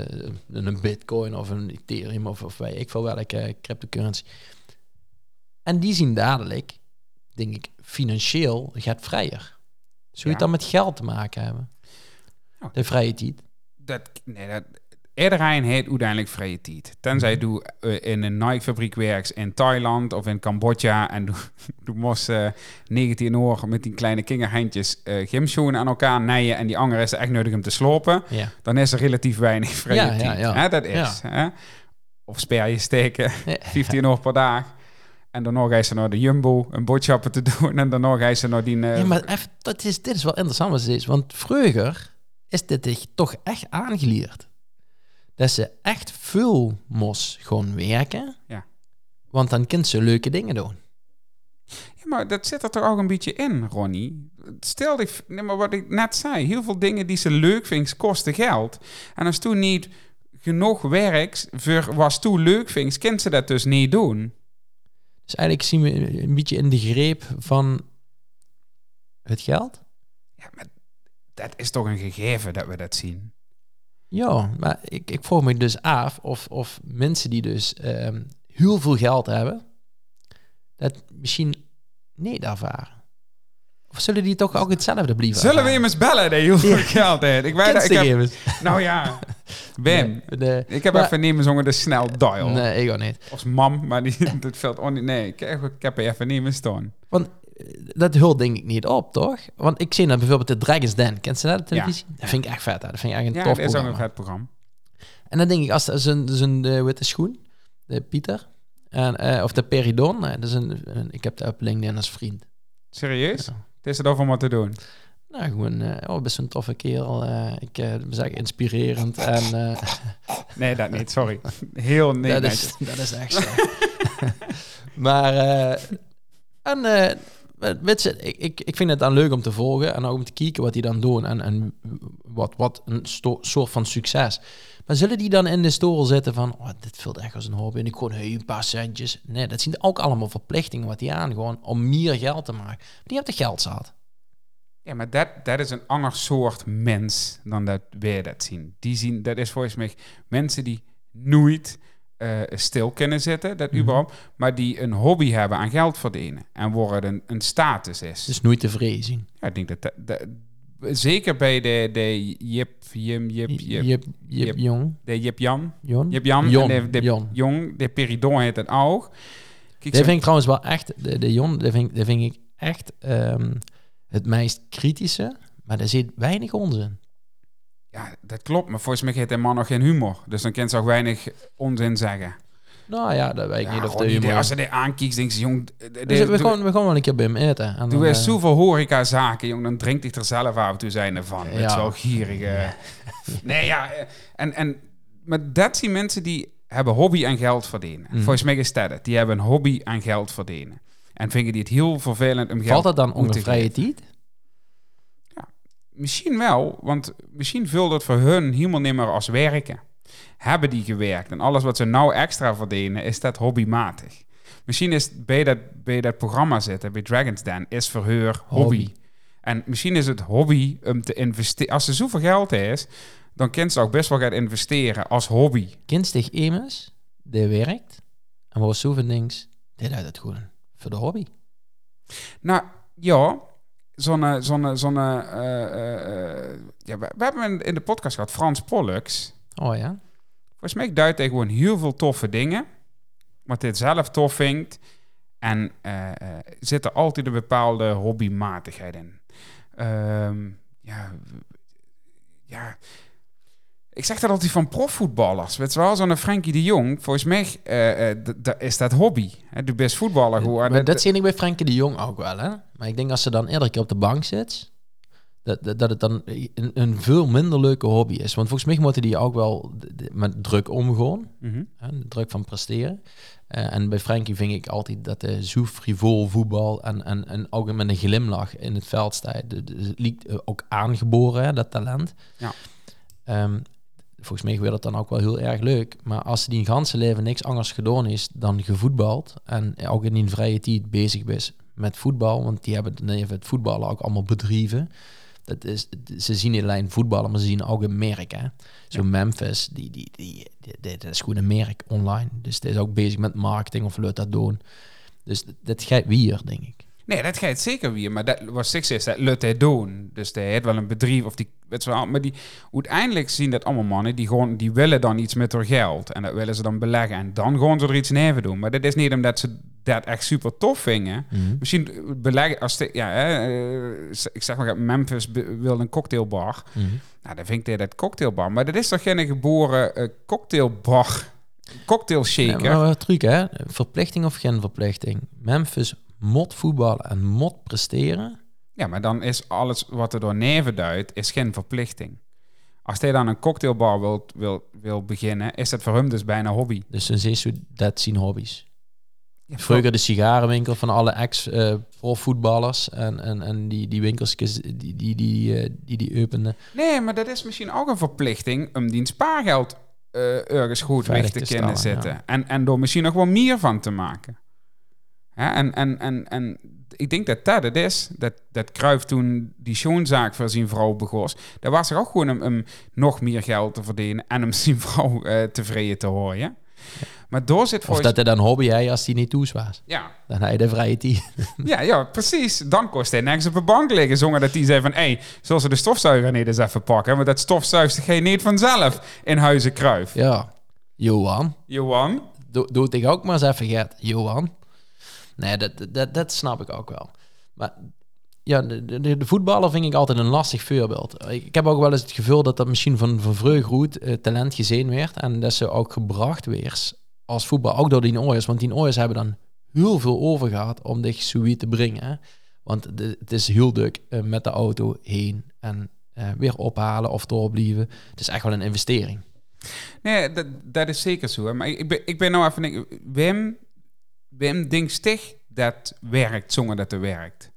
een bitcoin of een ethereum of, of weet ik veel welke cryptocurrency. En die zien dadelijk, denk ik, financieel gaat vrijer. Zou je Ja. het dan met geld te maken hebben? Ja. De vrije tijd. dat, nee, dat, iedereen heeft uiteindelijk vrije tijd. Tenzij Mhm. je eh, in een Nike-fabriek werkt in Thailand of in Cambodja en doe, doe moest eh 19 uur met die kleine kinderhandjes eh gymschoenen aan elkaar naaien en die andere is er echt nodig om te slopen, Ja. dan is er relatief weinig vrije Ja, ja, tijd. ja. Hè, dat is. Hè? Of sperje steken, 15 uur per dag. En daarna ga je ze naar de Jumbo een boodschappen te doen. En daarna ga je ze naar die... eh, Ja, maar even, dat is, dit is wel interessant wat ze is. Want vroeger is dit zich toch echt aangeleerd. Dat ze echt veel mos gewoon werken. Ja. Want dan kunnen ze leuke dingen doen. Ja, maar dat zit er toch ook een beetje in, Ronnie. Stel dich, nee, maar wat ik net zei, heel veel dingen die ze leuk vindt, kosten geld. En als toen niet genoeg werkt voor was toen leuk vindt, kent ze dat dus niet doen. Dus eigenlijk zien we een beetje in de greep van het geld. Ja, maar dat is toch een gegeven dat we dat zien. Ja, maar ik, ik vroeg me dus af of, of mensen die dus ehm, heel veel geld hebben, dat misschien niet ervaren. Of zullen die toch ook hetzelfde blijven Zullen we hem eens bellen dat heel veel geld heeft? Ik, weet, dat- ik heb, nou ja, Wim. De- Ik heb maar- even niet meer zongen de snel dial. Nee, ik ook niet. Als mam, maar die, dat valt on, Nee, ik, heb- ik heb er even niet meer staan. Want eh, dat hult denk ik niet op, toch? Want ik zie dan bijvoorbeeld de Dragon's Den. Kent ze dat, de televisie? Dat vind ik echt vet. Hè? Dat vind ik echt een Ja, tof dat is ook een programma. vet programma. En dan denk ik, als dat zijn, zijn de witte schoen, de Pieter, en, eh, of de Peridon, eh, dat is een, een- ik heb daar op LinkedIn als vriend. Serieus? Ja. Het is er over om wat te doen. Nou, gewoon, eh, oh, best een toffe kerel. eh, ik uh, zeg inspirerend. En eh, Nee, dat niet, sorry. Heel nee, dat, is, dat is echt zo. maar, eh, en, eh, weet je, ik, ik, ik vind het dan leuk om te volgen en ook om te kijken wat die dan doen en, en wat, wat een soort van succes. Maar zullen die dan in de stoel zitten van, oh, dit voelt echt als een hobby en ik gewoon hey, een paar centjes. Nee, dat zien ook allemaal verplichtingen wat die aan gewoon om meer geld te maken. Die hebben de geld zat. Ja, maar dat, dat is een ander soort mens dan dat wij dat zien. Die zien, dat is volgens mij mensen die nooit eh, stil kunnen zitten, dat Mhm. überhaupt, maar die een hobby hebben aan geld verdienen en waar het een, een status is. Dus nooit tevreden zien. ja, ik denk dat, dat, dat- zeker bij de, de Jip, Jim, Jip, Jip, Jip. Jong. de Jip Jan, Jon? Jip Jan, Jon, de, de Jon. Jong, de Peridon heet het ook. Kijk, zo- vind ik trouwens wel echt, de, de Jon, die vind, vind ik echt ehm, het meest kritische, maar daar zit weinig onzin. Ja, dat klopt, maar volgens mij heeft die man nog geen humor. Dus dan kan ze ook weinig onzin zeggen. Nou ja, dat weet ik Ja, niet of de humor... als ze dit aankijkt, denken ze, jong... de- de- Dus we, gaan, we gaan wel een keer bij hem eten. En Doe eens eh, zoveel horecazaken, jong. Dan drinkt hij er zelf af en toe zijn ervan. Ja. wel gierige... Nee, ja. eh, En, en, maar dat zijn mensen die hebben hobby en geld verdienen. Mhm. Volgens mij is dat het. Die hebben een hobby en geld verdienen. En vinden die het heel vervelend om geld Valt dat dan onder vrije tijd? Misschien wel, want misschien vult het voor hun helemaal niet meer als werken. Hebben die gewerkt en alles wat ze nou extra verdienen, is dat hobbymatig. Misschien is bij dat, bij dat programma zitten, bij Dragon's Den, is voor haar hobby. Hobby. En misschien is het hobby om te investeren. Als er zoveel geld is, dan kan ze ook best wel gaan investeren als hobby. Kinstig Emus, die werkt. En wat zoveel dings, die doet het gewoon voor de hobby. Nou, ja, zo'n... eh, zo'n zo'n eh, eh, eh, ja, we, we hebben in de podcast gehad Frans Pollux. Oh ja? Volgens mij duidt hij gewoon heel veel toffe dingen. Wat hij zelf tof vindt. En eh, zit er altijd een bepaalde hobbymatigheid in. Ehm, ja, ja. Ik zeg dat altijd van profvoetballers. Weet je wel, zo'n Frenkie de Jong. Volgens mij d- is dat hobby. Hè, de best voetballer gewoon. Maar dat zie ik bij Frenkie de Jong ook wel, hè? Maar ik denk als ze dan iedere keer op de bank zit, dat, dat, dat het dan een, een veel minder leuke hobby is. Want volgens mij moeten die ook wel met druk omgaan. Mhm. Hè, de druk van presteren. Eh, en bij Frenkie vind ik altijd dat hij zo frivol voetbal en, en, en ook met een glimlach in het veld staat. De- de- ook aangeboren, hè, dat talent. Ja. Ehm, volgens mij wordt het dan ook wel heel erg leuk. Maar als die een ganse leven niks anders gedaan is dan gevoetbald en ook in die vrije tijd bezig is met voetbal, want die hebben het voetballen ook allemaal bedrijven. Dat is, ze zien niet alleen voetballen, maar ze zien ook een merk. Hè? Zo Memphis, die, die, die, dat is gewoon een merk online. Dus die is ook bezig met marketing of lukt dat doen. Dus dat- dat gaat weer, denk ik. Nee, dat gaat zeker weer. Maar dat was is, dat hij doen. Dus hij heeft wel een bedrijf of die, weet je wel. Maar die, uiteindelijk zien dat allemaal mannen die gewoon, die willen dan iets met hun geld. En dat willen ze dan beleggen. En dan gaan ze er iets neven doen. Maar dat is niet omdat ze dat echt super tof vinden. Misschien beleggen, als de, ja, hè, eh, ik zeg maar, Memphis wil een cocktailbar. Nou, dan vind ik dat cocktailbar. Maar dat is toch geen geboren eh, cocktailbar, cocktail shaker. Ja, maar wat truc, hè? Verplichting of geen verplichting? Memphis mot voetballen en mot presteren. Ja, maar dan is alles wat er door neven duidt, is geen verplichting. Als hij dan een cocktailbar wil, wil, wil beginnen, is dat voor hem dus bijna hobby. Dus dan je dat zien hobby's. Ja, Vroeger de sigarenwinkel van alle ex-profvoetballers en, en, en die, die winkels die die, die, die, eh, die, die openden. Nee, maar dat is misschien ook een verplichting om die spaargeld eh, ergens goed weg te, kunnen zetten. En, en door misschien nog wel meer van te maken. En, en, en, en ik denk dat dat het is. Dat, dat Cruijff toen die schoonzaak voor zijn vrouw begos. Daar was er ook gewoon om, om nog meer geld te verdienen en om zijn vrouw eh, tevreden te horen. Maar door zit Of volgens... dat hij dan hobby hij als die niet toes was. Ja, Dan hij de vrije tijd. Ja, ja, precies. Dan kost hij nergens op de bank liggen. Zonder dat die zei van... Hé, hey, zullen ze de stofzuiger niet eens even pakken? Want dat stofzuigt geen niet vanzelf in Huizen Kruif. Ja. Johan. Johan? Doe, doe het ik ook maar eens even, Gert. Johan. Nee, dat, dat, dat snap ik ook wel. Maar ja, de, de, voetballer vind ik altijd een lastig voorbeeld. Ik, heb ook wel eens het gevoel dat dat misschien van, van vreugd eh, talent gezien werd. En dat ze ook gebracht weer als voetbal. Ook door die ooiers. Want die ooiers hebben dan heel veel over gehad om dich zoiets te brengen. Want het is heel druk eh, met de auto heen en eh, weer ophalen of doorblijven. Het is echt wel een investering. Nee, dat, dat is zeker zo. Maar ik, ben, ik ben nou even... Wim, Wim stig dat werkt zonder dat het werkt.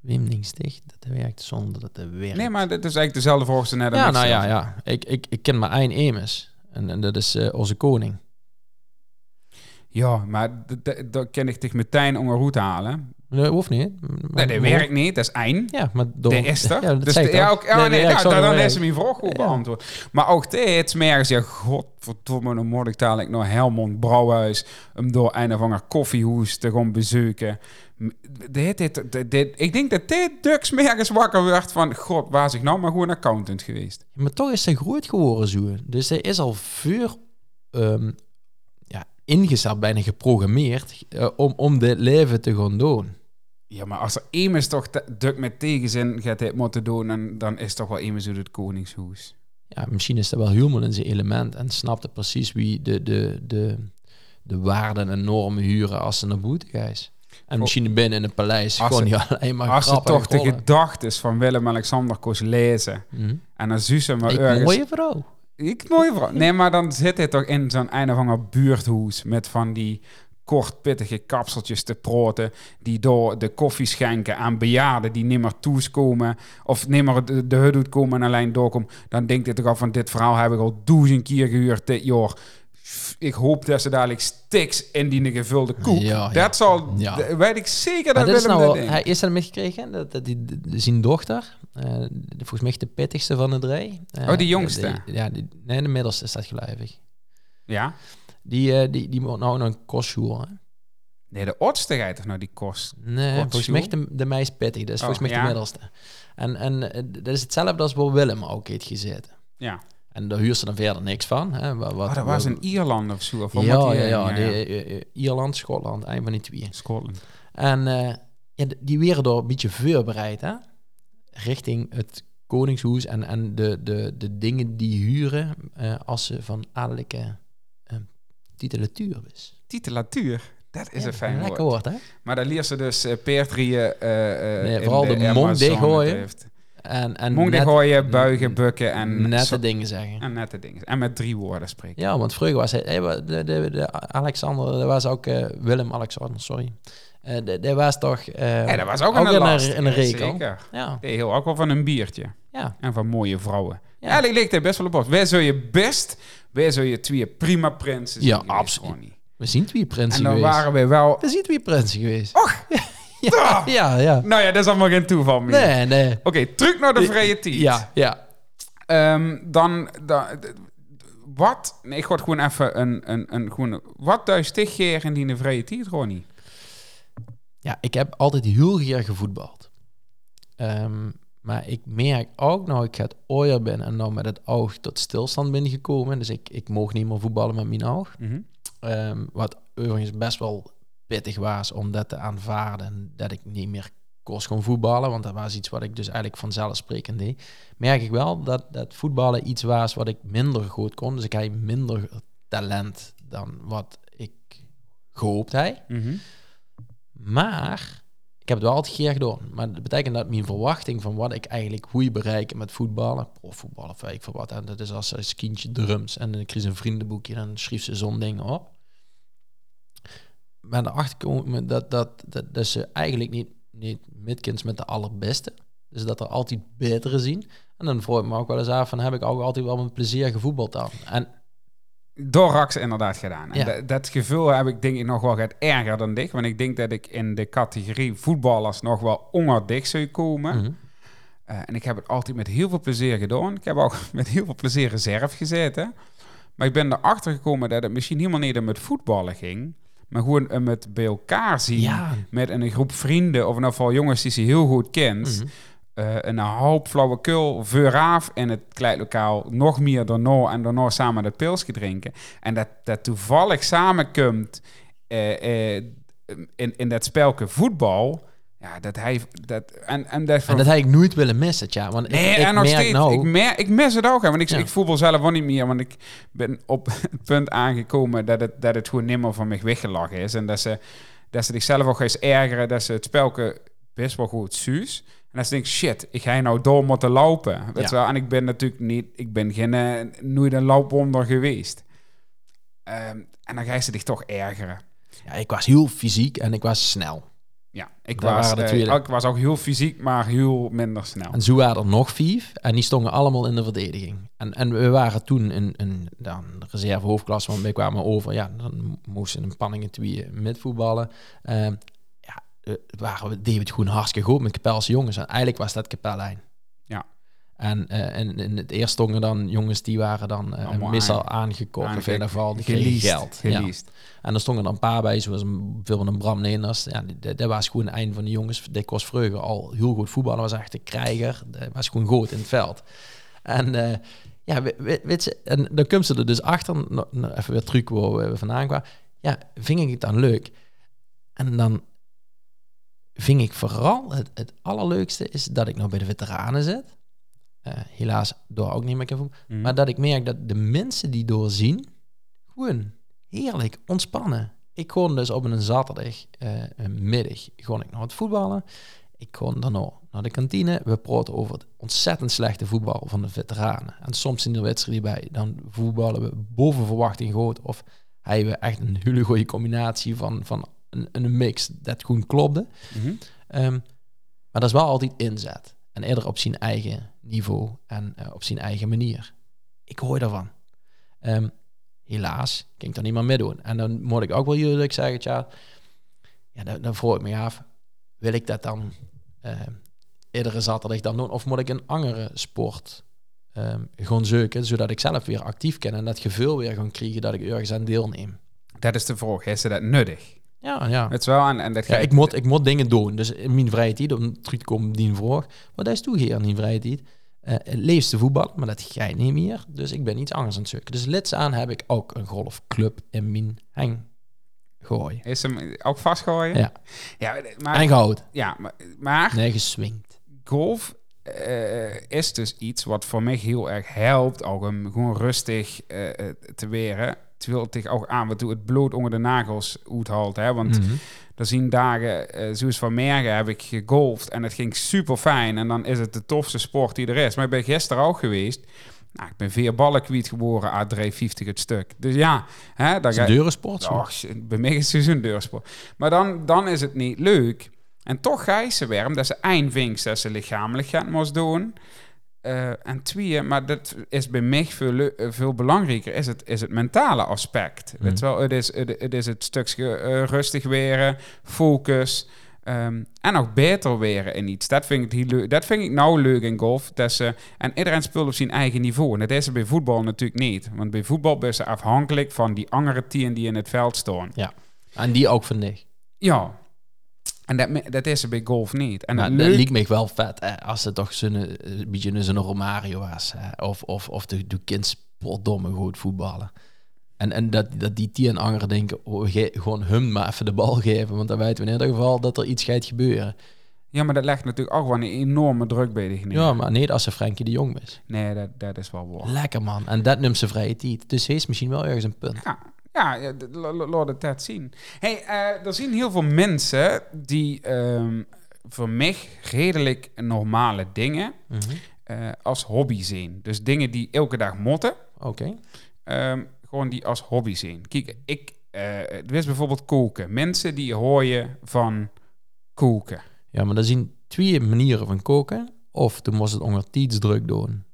Wim Dingstig, dat werkt zonder dat hij werkt. Nee, maar dat is eigenlijk dezelfde volgens net. Ja, nou ja, ja. Ik, ik, ik ken maar één Emes. En, en dat is eh, onze koning. Ja, maar dat kan ik toch meteen onder hoed halen. Dat hoeft niet. Nee, dat werkt niet. Dat is één. Ja, maar door... De is er. Ja, dat dus de- ja, ook, ja, Nee, nee, nee, nou, dan, is mijn vraag goed Ja. beantwoord. Maar ook dit merken ze, ja, godverdomme, dan moet ik dadelijk naar Helmond Brouwhuis om door een of ander koffiehoes te gaan bezoeken. Dit, dit, dit, dit- ik denk dat dit Dux merkens wakker werd van, god, waar ik nou maar gewoon accountant geweest. Maar toch is hij groot geworden zo. Dus hij is al vuur ingezet, bijna geprogrammeerd, eh, om, om dit leven te gaan doen. Ja, maar als er immers toch Duk met tegenzin gaat dit moeten doen, dan, dan is toch wel immers uit het koningshoes. ja, misschien is dat wel helemaal in zijn element en snapte precies wie de, de, de, de waarden en normen huren als ze naar boete is. En misschien binnen in het paleis Als gewoon niet alleen maar Als ze toch de rollen. gedachtes van Willem-Alexander koos lezen. Mhm. En dan ze maar Ik, ergens... mooie vrouw. Ik mooie vrouw. Nee, maar dan zit hij toch in zo'n een of ander buurthoes met van die kort pittige kapseltjes te proten die door de koffie schenken aan bejaarden die nimmer toeskomen of nimmer de, de hut komen en alleen doorkomen. Dan denkt hij toch al van dit verhaal heb ik al duizend keer gehuurd dit jaar. Ik hoop dat ze dadelijk stiks in die gevulde koek. Ja, ja. Dat zal, Ja. weet ik zeker dat Willem nou dat wel, hij is er meegekregen dat, dat die, zijn dochter, eh, volgens mij de pittigste van de drie. eh, Oh, die jongste? ja, die, nee, de middelste is dat geluivig. Ja? Die, eh, die, die moet nou nog een hè? Nee, de oudste gaat toch nou die kost. Nee, volgens mij de, de meest pittig. Dat is Oh, volgens mij de middelste. En, en eh, dat is hetzelfde als waar Willem ook heeft gezeten. Ja. En daar huurt ze dan verder niks van. Hè? Wat, wat, Oh, dat was in Ierland of zo. Of Ja, ja, die- ja. de, eh, eh, Ierland, Schotland, een van die twee. Scotland. En eh, ja, die werden door een beetje voorbereid, hè? Richting het Koningshuis en, en de, de, de dingen die huren eh, als ze van adellijke eh, titulatuur is. Titulatuur. Dat is Ja, een fijn woord. woord, hè? Maar daar leert ze dus uh, eh, Nee, in vooral de mond Amazone dichtgooien. En, en dichtgooien, buigen, bukken en, nette dingen zeggen. en nette dingen. En met drie woorden spreken. Ja, want vroeger was hij... de, de, de Alexander, dat was ook... eh, Willem-Alexander, sorry. Eh dat dat was toch... eh, Ja, dat was ook, ook een last. een, rekel. Zeker. Ja, heel ook wel van een biertje. ja. En van mooie vrouwen. Ja. Eigenlijk ligt hij best wel op bos. Wij zou je best, wij zou je twee prima prinsen Ja, absoluut. We zien twee En prinsen dan geweest. waren we wel... We zien twee prinsen geweest. Och! ja, ja, ja. Nou ja, dat is allemaal geen toeval meer. Nee, nee. Oké, terug naar de vrije tijd. Ja, ja. Ehm, dan, dan, wat, nee, ik het gewoon even een, een, een gewoon, wat duist geer in die vrije tijd, Ronnie? Ja, ik heb altijd heel graag gevoetbald. Ehm, maar ik merk ook, nou ik het ooier ben en nou met het oog tot stilstand ben gekomen. Dus ik, ik mocht niet meer voetballen met mijn oog. Ehm, wat overigens best wel pittig was om dat te aanvaarden. Dat ik niet meer kost kon voetballen. Want dat was iets wat ik dus eigenlijk vanzelfsprekend deed. Merk ik wel dat, dat voetballen iets was wat ik minder goed kon. Dus ik had minder talent dan wat ik gehoopt had. Mhm. Maar ik heb het wel altijd graag gedaan. Maar dat betekent dat mijn verwachting van wat ik eigenlijk hoe bereiken met voetballen, of voetballen, of weet ik veel wat. En dat is als als kindje drums en ik kreeg een vriendenboekje en schreef ze zo'n ding op. Maar daarachter komen dat, dat, dat, dat ze eigenlijk niet, niet midkens met de allerbeste. Dus dat er altijd betere zien. En dan vroeg ik me ook wel eens af van heb ik ook altijd wel met plezier gevoetbald dan. En Door Rax inderdaad gedaan. En Ja. dat, dat gevoel heb ik denk ik nog wel gaat erger dan dich. Want ik denk dat ik in de categorie voetballers nog wel onder dich zou komen. Mhm. Eh, en ik heb het altijd met heel veel plezier gedaan. Ik heb ook met heel veel plezier reserve gezeten. Maar ik ben erachter gekomen dat het misschien helemaal niet om het voetballen ging. Maar gewoon om het bij elkaar zien. ja, Met een groep vrienden, of in ieder geval jongens die ze heel goed kent. Mhm. eh, een hoop flauwekul vooraf in het kleedlokaal nog meer daarna en daarna samen dat pilsje drinken. En dat, dat toevallig samenkomt eh, eh, in, in dat spelke voetbal. Ja, dat hij... Dat, en, en dat, en dat had ik nooit willen missen, ja. Want Nee, ik, ik en nog merk steeds. nou... Ik, mer, ik mis het ook. hè, Want ik, Ja. ik voetbal zelf ook niet meer. Want ik ben op het punt aangekomen dat het, dat het gewoon nimmer van mij weggelachen is. En dat ze, dat ze zichzelf ook eens ergeren. Dat ze het spelke best wel goed suus. En dat ze denken, shit, ik ga nou door moeten lopen. Weet Ja. wel? En ik ben natuurlijk niet... Ik ben geen, eh, nooit een loopwonder geweest. Ehm, en dan ga je ze zich toch ergeren. Ja, ik was heel fysiek en ik was snel. Ja, ik Daar was, de eh, ik was ook heel fysiek, maar heel minder snel. En zo waren er nog vijf en die stonden allemaal in de verdediging. En, en we waren toen een, een dan, de reserve hoofdklasse, want wij kwamen over. Ja, dan moesten een panningen twee met voetballen. Ehm, ja, eh, waren we, deden het gewoon hartstikke goed met Kapelse jongens. En eigenlijk was dat Kapellijn. En eh, in, in het eerst stonden dan jongens die waren dan eh, Allemaal meestal aangekocht. Of in ieder geval, Geleased, geld. Ja. En er stonden er een paar bij, zoals een, veel van een Bram Neeners. Ja, dat was gewoon een van de jongens. Die was vroeger al heel goed voetballen. was echt een krijger. Dat was gewoon goed in het veld. En eh, ja, we- we- weet je, en dan komt ze er dus achter. even weer truc waar we vandaan kwamen. Ja, ving ik het dan leuk. En dan ving ik vooral, het, het allerleukste is dat ik nou bij de veteranen zit. Eh, helaas door ook niet meer kan voetballen. Mhm. Maar dat ik merk dat de mensen die doorzien, gewoon heerlijk ontspannen. Ik gewoon dus op een zaterdag eh, middag gewoon ik naar het voetballen. Ik gewoon daarna naar de kantine. We praten over het ontzettend slechte voetbal van de veteranen. En soms in de wedstrijd bij, dan voetballen we boven verwachting groot. Of hebben we echt een hele goede combinatie van, van een, een mix dat gewoon klopte. Mhm. Ehm, maar dat is wel altijd inzet. En eerder op zijn eigen niveau en eh, op zijn eigen manier. Ik hoor daarvan. Ehm, helaas kan ik daar niet meer mee doen. En dan moet ik ook wel jullie zeggen, tja, ja, dan, dan vroeg ik me af, wil ik dat dan eh iedere zaterdag dan doen? Of moet ik een andere sport ehm, gewoon zoeken, zodat ik zelf weer actief kan en dat gevoel weer gaan krijgen dat ik ergens aan deelneem? Dat is de vraag. Is dat nuttig? Ja, ja. Het is wel en, en dat Ja, ik, moet, ik moet dingen doen. Dus in mijn vrije tijd, om terug te komen op die vraag, wat is toe hier in die vrije tijd? Eh leefste voetbal, maar dat ga je niet meer. Dus ik ben iets anders aan het zoeken. Dus lits aan heb ik ook een golfclub in mijn hang gooien. Is hem ook vastgooien? Ja. Ja, maar, En gehouden. ja, maar, maar Nee, geswingd. golf eh, is dus iets wat voor mij heel erg helpt. Ook om gewoon rustig eh, te weren. Het zich ook aan wat doe het bloed onder de nagels uithalt. Hè? Want Mhm. er zien dagen, zoals van Mergen heb ik gegolfd en het ging super fijn. En dan is het de tofste sport die er is. Maar ik ben gisteren ook geweest. Nou, ik ben vier ballen kwijt geworden à 3,50 het stuk. Dus ja, hè, dan Dat is ga een deurensport. Och, bij mij is het seizoen deursport. Maar dan, dan is het niet leuk. En toch ga je ze weer, omdat ze eindwinks dat ze lichamelijk gaan moest doen. Eh, en twee, maar dat is bij mij veel, eh, veel belangrijker, is het, is het mentale aspect. Mhm. Weet wel, het is het, het is het stukje eh, rustig weren, focus. ehm, en ook beter weren in iets. Dat vind ik, heel leuk. dat vind ik nou leuk in golf. Dat ze, en iedereen speelt op zijn eigen niveau. En dat is bij voetbal natuurlijk niet. Want bij voetbal ben je afhankelijk van die andere tien die in het veld staan. En die ook van ik. Ja. En dat, is er bij golf niet. En Nou, dat leuk- liep me wel vet. Hè, als het toch zo'n eh, een beetje zo'n Romario was. Hè, of, of, of de, de kind spotdomme goed voetballen. En, en dat, dat die tien anderen denken, oh, ge- gewoon hem maar even de bal geven. Want dan weten we in ieder geval dat er iets gaat gebeuren. Ja, maar dat legt natuurlijk ook wel een enorme druk bij de Ja, geniet. maar niet als ze Frenkie de Jong is. Nee, dat, dat is wel waar. Lekker man. En dat noemt ze vrije tijd. Dus hij is misschien wel ergens een punt. Ja, ja, laat het dat zien. hey, eh, er zien heel veel mensen die ehm, voor mij redelijk normale dingen Mhm. eh, als hobby zien. Dus dingen die elke dag motten, Oké. ehm, gewoon die als hobby zien. Kijk, ik eh wist bijvoorbeeld koken. Mensen die hoor je van koken. Ja, maar er zijn twee manieren van koken. Of toen moest het onder tijdsdruk doen.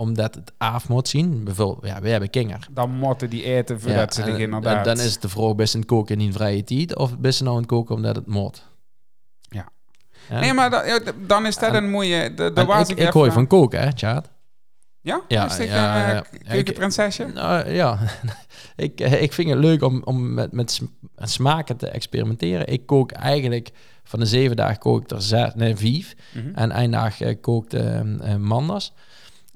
Omdat het af moet zien. Bijvoorbeeld, ja, wij hebben kinger. Dan moeten die eten voordat ze en- zich inderdaad... Dan is het de vraag, best een koken in vrije tijd? Of best ze nou het koken omdat het moet? Ja. Ja. Nee, maar dan, ja, is dat En- een mooie... De, de was ik, ik ik hoor van koken, hè, Tjaat? Ja? Ja, Is ja, een, eh, ja. keukenprinsesje? Nou, ja, ik, eh, ik vind het leuk om, om met, met sm- smaken te experimenteren. Ik kook eigenlijk van de zeven dagen kook ik er zes, nee, vijf. Mhm. En één dag eh, kookt eh, eh, Manders.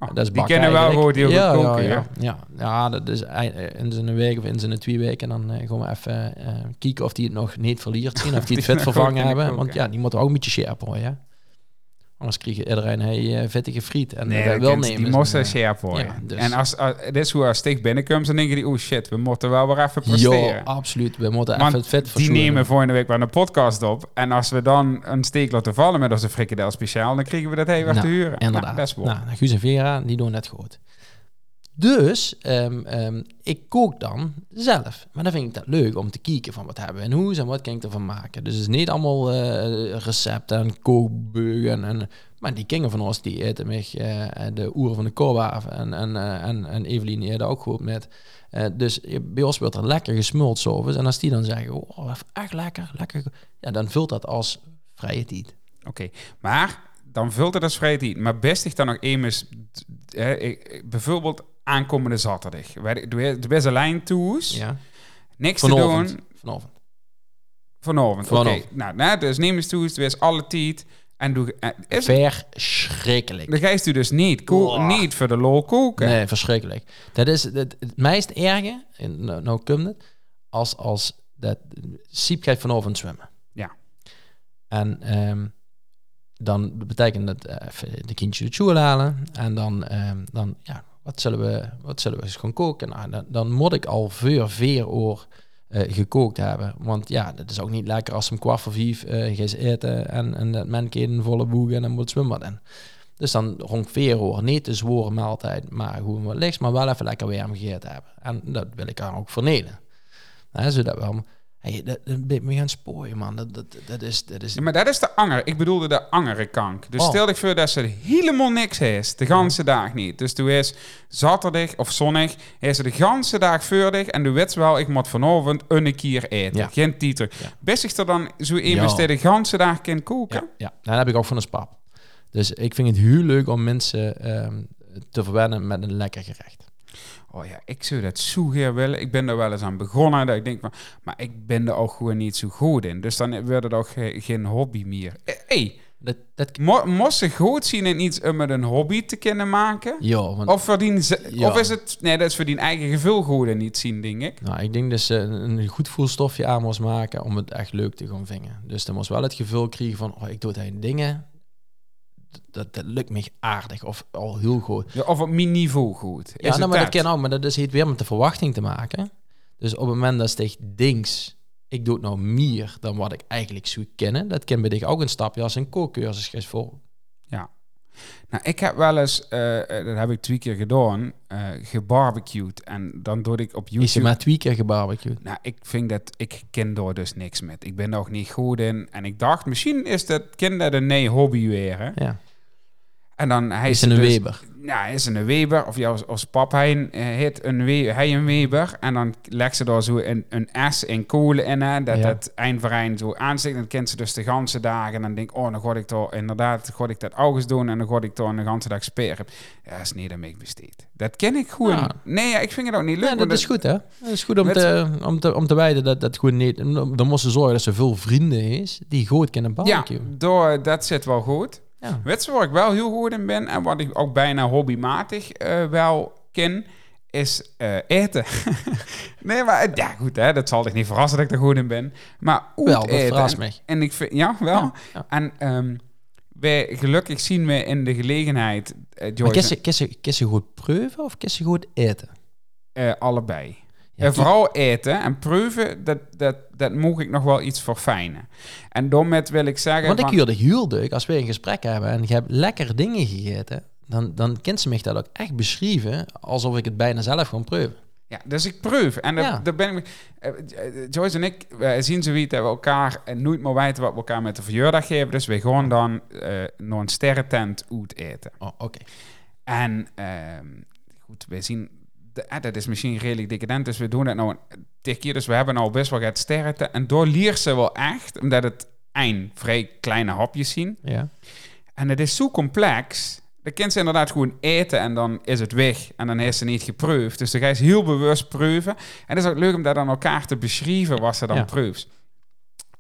Oh, dat is die kennen wel gewoon heel ja, goed koken, ja, ja. ja. ja. Dat is eh, in zijn week of in zijn twee weken. Dan eh, gaan we even eh, kijken of die het nog niet verliert zien. Of die het Die vet vervangen hebben. Want ja, die moeten ook een beetje scherp worden, ja. Anders je iedereen hey, eh, vettige friet. En Nee, wil kent- nemen. die is moest een, eh, scherp worden. ja, dus- En als, als, dit is hoe als sticht binnenkomt, dan denken die, oh shit, we moeten wel weer even presteren. Ja, absoluut. We moeten Want even het vet die verzoenen. nemen volgende week wel een podcast op. En als we dan een steek laten vallen met onze frikadel speciaal, dan krijgen we dat even Nou, te huren. Inderdaad. Nou, wel. Nou, Guus en Vera, die doen net goed. Dus, ehm, ehm, ik kook dan zelf. Maar dan vind ik dat leuk om te kijken van wat hebben we in huis en wat kan ik ervan maken. Dus het is niet allemaal eh, recepten en kookbeugen. En, maar die kinderen van ons, die eten mij eh, de oeren van de koolwaven. En, en, eh, en, en Evelien eet ook goed met. Eh, dus bij ons wordt er lekker gesmuld s'ovens. En als die dan zeggen, oh, echt lekker, lekker. Ja, dan vult dat als vrije tijd. Oké, maar dan vult het als vrije tijd. Maar best ik dan nog eens, eh, bijvoorbeeld aankomende zaterdag. Wij- De de beste lijn toes, Ja. niks te doen. Vanavond. Vanavond. Oké, nou, nou, dus neem eens toe, het is alle tijd. En doe, eh, is, Verschrikkelijk. dan ga je dus niet, Oh. niet voor de lol koken. Nee, verschrikkelijk. Dat is het, het meest erge, en nou, nou komt het, als, als dat Siep gaat vanavond zwemmen. Ja. En ehm, dan betekent dat eh, de kindjes de school halen. En dan, ehm, dan ja, wat zullen we, wat zullen we eens gaan koken? Nou, dan, dan moet ik al voor vier uur eh, gekookt hebben. Want ja, dat is ook niet lekker als om kwart voor vijf uh, gaat eten en, en dat men een volle boeg en dan moet zwemmen. En dus dan rond vier uur niet de zware maaltijd, maar gewoon wat lichts, maar wel even lekker warm gegeten hebben. En dat wil ik dan ook verneden. Nou, zodat we Hey, dat, dat ben me gaan spooien, man. Dat, dat, dat is, dat is... Ja, maar dat is de anger. Ik bedoelde de angere kank. Dus oh. stel ik voor dat ze helemaal niks heeft. De ganse dag niet. Dus toen is zaterdag of zonnig. Is ze de ganse dag voordig. En du weet wel, ik moet vanavond een keer eten. Ja. Geen tieter. Ja. Best ik er dan zo iemand de ganse dag kan koken? Ja. Nou, dat heb ik ook van een spap. Dus ik vind het heel leuk om mensen um, te verwennen met een lekker gerecht. Oh ja, ik zou dat zo graag willen. Ik ben er wel eens aan begonnen. Dat ik denk van, maar ik ben er ook gewoon niet zo goed in. Dus dan wordt het ook geen hobby meer. Eh, hey, dat, dat... Mo moest ze goed zien in iets om met een hobby te kunnen maken? Ja. Want... Of, verdien ze, ja. of is het... Nee, dat is voor die eigen gevulgoed niet zien, denk ik. Nou, ik denk dat ze een goed voelstofje aan moest maken om het echt leuk te gaan vingen. Dus dan moest wel het gevoel krijgen van, oh, ik doe het dingen dat, dat lukt me aardig of al heel goed. Ja, of op mijn niveau goed. Is ja, nou, maar dat ken ook, maar dat is het weer met de verwachting te maken. Dus op het moment dat je dings, ik doe het nou meer dan wat ik eigenlijk zou kennen, dat ken bij dich ook een stapje als een kookcursus voor. Nou, ik heb wel eens, uh, dat heb ik twee keer gedaan, uh, gebarbecued. En dan doe ik op YouTube... Is je maar twee keer gebarbecued? Nou, ik vind dat, ik ken daar dus niks met. Ik ben er ook niet goed in. En ik dacht, misschien is dat kind dat een nee hobby weer, hè? Ja. En dan hij is, een dus, Weber. Ja, hij is een Weber. Of ja, als, als pap hij heet een, we, hij een Weber. En dan legt ze daar zo een, een S in kolen in. Hè, dat het eindverein zo aanzicht. Dan kent ze dus de ganse dagen. En dan denk ik, oh, dan ga ik toch inderdaad ga ik dat august doen. En dan ga ik toch een ganse dag speren. Ja, is niet dat ik besteed. Dat ken ik gewoon. Ja. Nee, ja, ik vind het ook niet leuk. Ja, dat is goed, hè? Dat is goed om, te, om, te, om te wijden dat dat gewoon niet... Dan moesten zorgen dat ze veel vrienden is die goed kunnen barbecue. Ja, door, dat zit wel goed. Ja. Weet waar ik wel heel goed in ben en wat ik ook bijna hobbymatig uh, wel ken, is uh, eten. nee, maar ja, goed, hè, dat zal dich niet verrassen dat ik er goed in ben. Maar wel, dat eten. verrast me. En ik vind, ja, wel. Ja, En um, wij, gelukkig zien we in de gelegenheid, uh, Joyce... Maar kies je goed proeven of kies je goed eten? Uh, allebei. Ja, en vooral eten en proeven, dat, dat, dat moet ik nog wel iets verfijnen. En daarmee wil ik zeggen... Want ik huurde heel leuk, als we een gesprek hebben en je hebt lekker dingen gegeten, dan, dan kent ze mij dat ook echt beschrijven alsof ik het bijna zelf gewoon proeven. Ja, dus ik proef. En daar, ben ik... Uh, Joyce en ik wij zien zoiets dat we elkaar nooit meer weten wat we elkaar met de verjaardag geven. Dus we gaan dan uh, naar een sterrentent uit eten. Oh, oké. En uh, goed, wij zien dat is misschien redelijk decadent, dus we doen het nou een keer. Dus we hebben al best wel wat sterren. En door leert ze wel echt, omdat het een vrij kleine hapjes zien. Ja. En het is zo complex. De kind ze inderdaad gewoon eten en dan is het weg. En dan heeft ze niet geproefd. Dus dan ga je heel bewust proeven. En het is ook leuk om dat aan elkaar te beschrijven wat ze dan ja. proeft.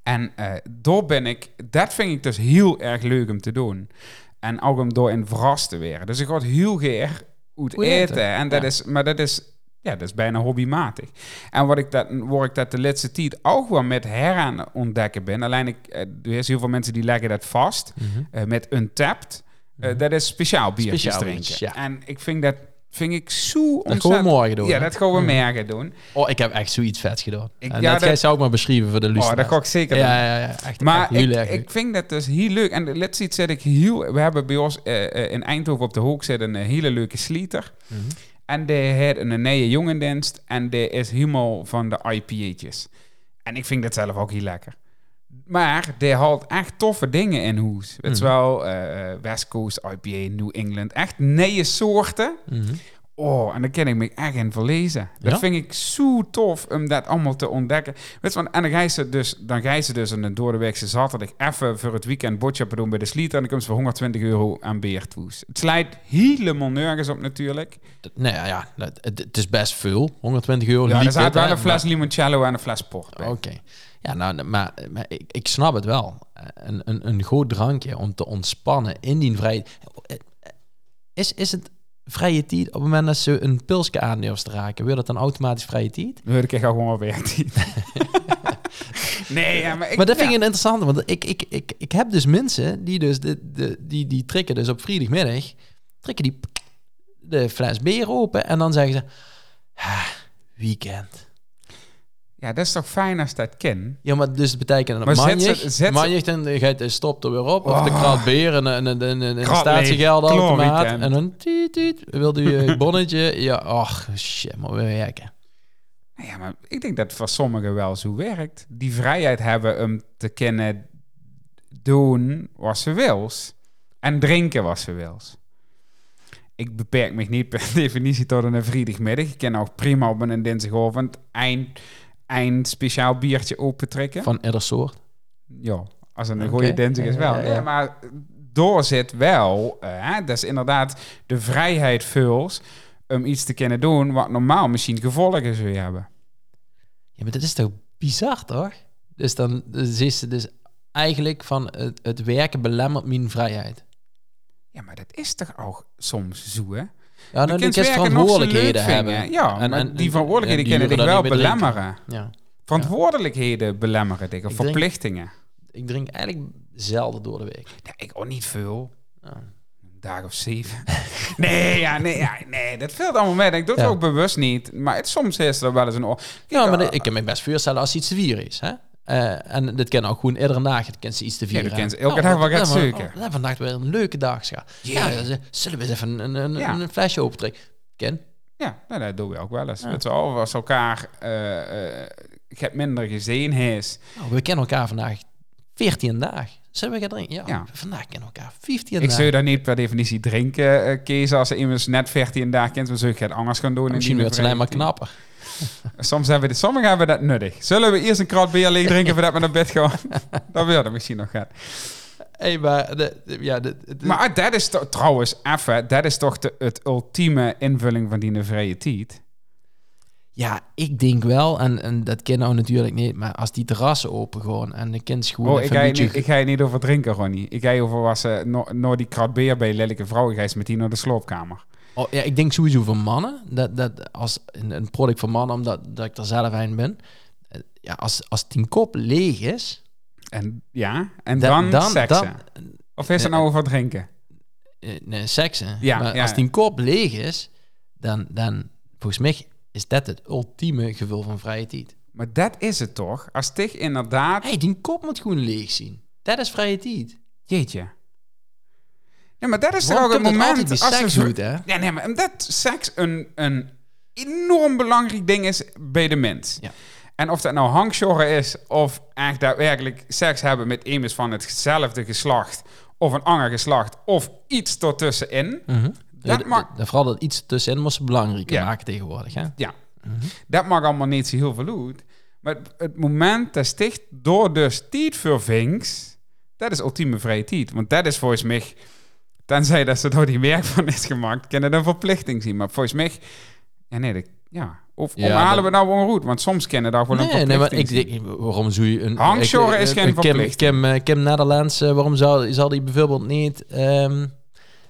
En uh, door ben ik, dat vind ik dus heel erg leuk om te doen. En ook om door in verrast te werden. Dus ik word heel graag goed eten. En dat is, maar dat is, ja, dat is bijna hobbymatig. En wat ik dat, waar ik dat de laatste tijd ook wel met heraan ontdekken ben. Alleen ik, er is heel veel mensen die leggen dat vast mm -hmm. uh, met Untapped. Uh, mm -hmm. Dat is speciaal biertjes speciaal drinken. ja. En ik vind dat vind ik zo ontzettend... Dat gaan we morgen doen. Ja, dat gaan we mm. morgen doen. Oh, ik heb echt zoiets vets gedaan. Ik, en ja, dat, dat zou ik maar beschrijven voor de luisteraars. Oh, dat ga ik zeker doen. Ja, ja, ja. Echt, maar echt ik, ik vind dat dus heel leuk. En let's iets zet ik heel... We hebben bij ons uh, in Eindhoven op de hoek zit een hele leuke slieter. Mm -hmm. En die heeft een nieuwe jongendienst. En die is helemaal van de IPA'tjes. En ik vind dat zelf ook heel lekker. Maar die haalt echt toffe dingen in huis. Het is mm. wel uh, West Coast IPA, New England. Echt nieuwe soorten. Mm -hmm. Oh, en daar ken ik me echt in verlezen. Dat ja? vind ik zo tof om dat allemaal te ontdekken. Weet je, en dan ga je ze dus, dan ga je ze dus een door de weekse zaterdag even voor het weekend boodschappen doen bij de Slieter. En dan komt ze voor 120 euro aan beertwoes. Het slijt helemaal nergens op natuurlijk. Nee, ja, het, het is best veel. 120 euro. Ja, er staat wel een fles maar... limoncello en een fles port Oké. Okay. Ja, nou, maar, maar ik, ik, snap het wel. Een, een, een goed drankje om te ontspannen in die vrijheid. Is, is het vrije tijd, op het moment dat ze een pilsje aan te raken, wil dat dan automatisch vrije tijd? Wil ik echt gewoon weer tijd. Nee, ja, maar ik... maar dat vind ik een interessante, want ik, ik, ik, ik heb dus mensen die dus de, de, die, die trekken dus op vrijdagmiddag, trekken die de fles bier open en dan zeggen ze, weekend. Ja, dat is toch fijn als dat ken? Ja, maar dus het betekent dat Maar zet manjig, ze- zet ze- manjig, dan gaat de stop er weer op, of de Oh. bier en een, een, een, een statiegeldautomaat en een tiet, tiet, wil u een bonnetje? Ja, ach, shit, maar weer werken. Ja, maar ik denk dat voor sommigen wel zo werkt. Die vrijheid hebben om te kunnen doen wat ze wils. En drinken wat ze wils. Ik beperk me niet per definitie tot een vrijdagmiddag. Ik kan ook prima op een dinsdagavond eind, eind speciaal biertje opentrekken. Van ieder soort. Ja, als een goede dinsdag is wel. Ja, ja, ja. Ja, maar doorzit wel. hè, dat is inderdaad de vrijheid vuls om iets te kunnen doen wat normaal misschien gevolgen zou hebben. Ja, maar dat is toch bizar, toch? Dus dan dus is dus eigenlijk van het, het werken belemmert mijn vrijheid. Ja, maar dat is toch ook soms zo, hè? Ja, ik zo verantwoordelijkheden hebben. Ja, En- en- die en- verantwoordelijkheden en kunnen die dich uren wel belemmeren. Ja. Verantwoordelijkheden belemmeren Ik denk- verplichtingen. Ik drink eigenlijk zelden door de week. Ik ook niet veel. Ja. Een dag of zeven. nee, ja, nee, ja, nee, dat valt allemaal mee. Ik doe het Ja. ook bewust niet. Maar het, soms is er wel eens een... oor- Ja, maar eh, ik kan me best voorstellen als iets te vieren is. Hè? Eh, en dit kan ook gewoon iedere dag het kan ze iets te vieren. dat kan ze elke dag wel we gaan hebben- zoeken. we hebben vandaag weer een leuke dag. Ja, Ja. dus, zullen we eens even een, een, Ja. een flesje opentrekken? Ken? Ja, nou, dat doen we ook wel eens. Ja. Z'n allen als elkaar... eh eh, ik heb minder gezien is. Nou, we kennen elkaar vandaag 14 dagen. Zullen we gaan drinken? Ja, Ja. vandaag kennen we elkaar 15 Ik zou daar niet per definitie drinken uh, kiezen als ze immers net 14 dagen kent. Dan zou ik het anders gaan doen. en Misschien wordt ze alleen maar 15. knapper. Soms hebben we dit, sommigen hebben dat nuttig. Zullen we eerst een krat bier leeg drinken voordat we naar bed gaan? dat wil dat misschien nog gaan. Hey, maar de, de- ja, de, de- Maar dat is toch, trouwens, even, dat is toch de, het ultieme invulling van die vrije tijd. ja, ik denk wel, en, en dat ken nou natuurlijk niet, maar als die terrassen open gewoon en de kind gewoon Oh, ik ga, beetje... niet, ik ga je niet over drinken, Ronnie. Ik ga je over was ze no, no die krat bier bij lelijke vrouw. Ik ga eens met die naar de sloopkamer. Oh, ja, ik denk sowieso voor mannen, dat, dat als een, product voor mannen, omdat dat ik er zelf een ben, eh, ja, als, als die kop leeg is, En ja, en da- dan, dan, seksen. dan of is het nou over drinken? eh, nee, seksen. Ja, maar ja. als die kop leeg is, dan, dan volgens mij is dat het ultieme gevoel van vrije tijd. Maar dat is het toch? Als dich inderdaad... hey, die kop moet gewoon leeg zien. Dat is vrije tijd. Jeetje. Ja, maar dat is toch ook het moment... als seks goed, hè? Ja, nee, maar omdat seks een, een enorm belangrijk ding is bij de mens. Ja. En of dat nou hangshorren is of echt daadwerkelijk seks hebben met iemand van hetzelfde geslacht of een ander geslacht of iets ertussenin. Dat Ja, mag, Vooral dat iets tussenin moest belangrijker Ja. maken tegenwoordig. Hè? ja, dat mag allemaal niet zo heel veel uit. Maar het, het moment dat sticht door dus tijd voor vinks, dat is ultieme vrije tijd. Want dat is volgens mij, tenzij dat ze door die werk van is gemaakt, kunnen een verplichting zien. Maar volgens mij, ja nee, dat, ja. Of Ja, omhalen dat- we nou wel goed? Want soms kennen daar wel een Nee, nee, maar verplichting ik denk, waarom zou je een... Hangshorren ik- is geen Kim, verplichting. Kim, eh, Kim Netherlands, eh, waarom zal, zal die bijvoorbeeld niet ehm,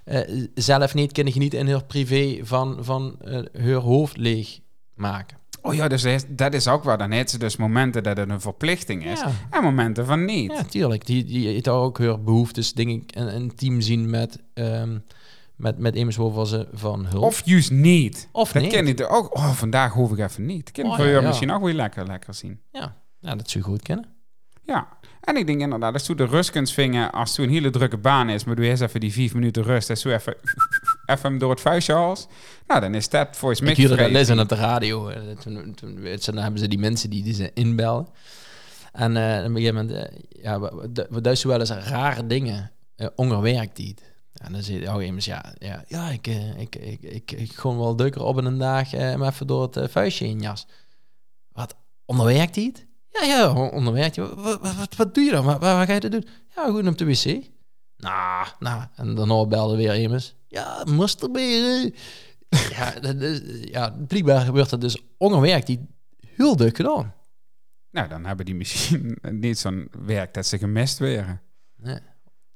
eh, zelf niet kunnen genieten in haar privé van, van eh, haar hoofd leeg maken? Oh ja, dus dat is- dat is ook wel. Dan heeft ze dus momenten dat het een verplichting is. Ja. En momenten van niet. Ja, tuurlijk. Die, die heeft ook haar behoeftes, denk ik, een, een team zien met, ehm met, met ze van hulp. Of juist niet. Of dat niet. ken je ook. Oh, vandaag hoef ik even niet. Kan Oh, voor ja, misschien ook weer lekker, lekker zien. Ja. ja, dat zou je goed kennen. Ja. En ik denk inderdaad, als je de rust kunt vingen, als het een hele drukke baan is, maar doe eerst even die vijf minuten rust en zo even, even door het vuistje hals. Nou, dan is dat volgens mij Ik dat vrij- lezen op de radio. eh, Toen, toen, je, dan hebben ze die mensen die, die ze inbellen. En eh, op een gegeven moment, eh, ja, we, duizen wel eens rare dingen uh, onder werktijd. En dan zit je immers, ja, ja, ja ik, ik, ik, ik, ik gewoon wel dukker op in een dag even door het vuistje in jas. Wat, onder werktijd? Ja, ja, on- onder werktijd. Wat, wat, doe je dan? Wat ga je dan doen? Ja, gewoon op de wc. Nou, nou, en daarna belde weer immers. Ja, masturberen. ja, dat is, ja, blijkbaar gebeurt dat dus onder werktijd heel druk gedaan. Nou, dan hebben die misschien niet zo'n werk dat ze gemist werden. Nee.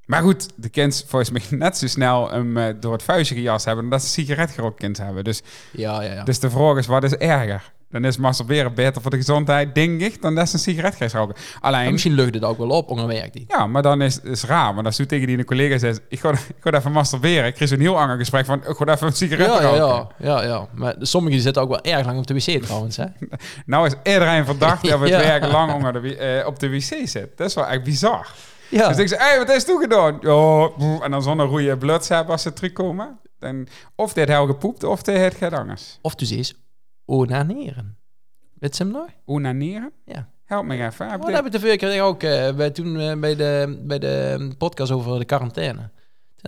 Maar goed, de kind volgens mij net zo snel hem eh, door het vuistje gejast hebben... dat ze sigaret gerookt kind hebben. Dus, Ja, ja, ja. dus de vraag is, wat is erger? Dan is masturberen beter voor de gezondheid, denk ik, dan dat ze een sigaret gaat roken. En Alleen, misschien lucht het ook wel op, onderwerkt die. ja, maar dan is het is raar. Maar als je tegen die een collega zegt, ik ga, ik ga even masturberen. Ik kreeg zo'n heel ander gesprek van, ik ga even een sigaret Ja, ja, roken. ja, ja, ja. Maar sommigen zitten ook wel erg lang op de wc trouwens, hè? Nou is iedereen verdacht dat we het Ja. werk lang onder de, eh, op de wc zit. Dat is wel echt bizar. Ja. Dus ik zei, hey, wat is toen gedaan? Ja, boe. en dan zonder roeie bloed hebben als ze terugkomen. Dan, of dit heel gepoept, of dit het gaat anders. Of dus eens onaneren. Weet je hem nog? Onaneren? Ja. Help me even. Oh, dat heb ik de vorige keer ook eh, bij, toen eh, bij, de, bij de podcast over de quarantaine. Toen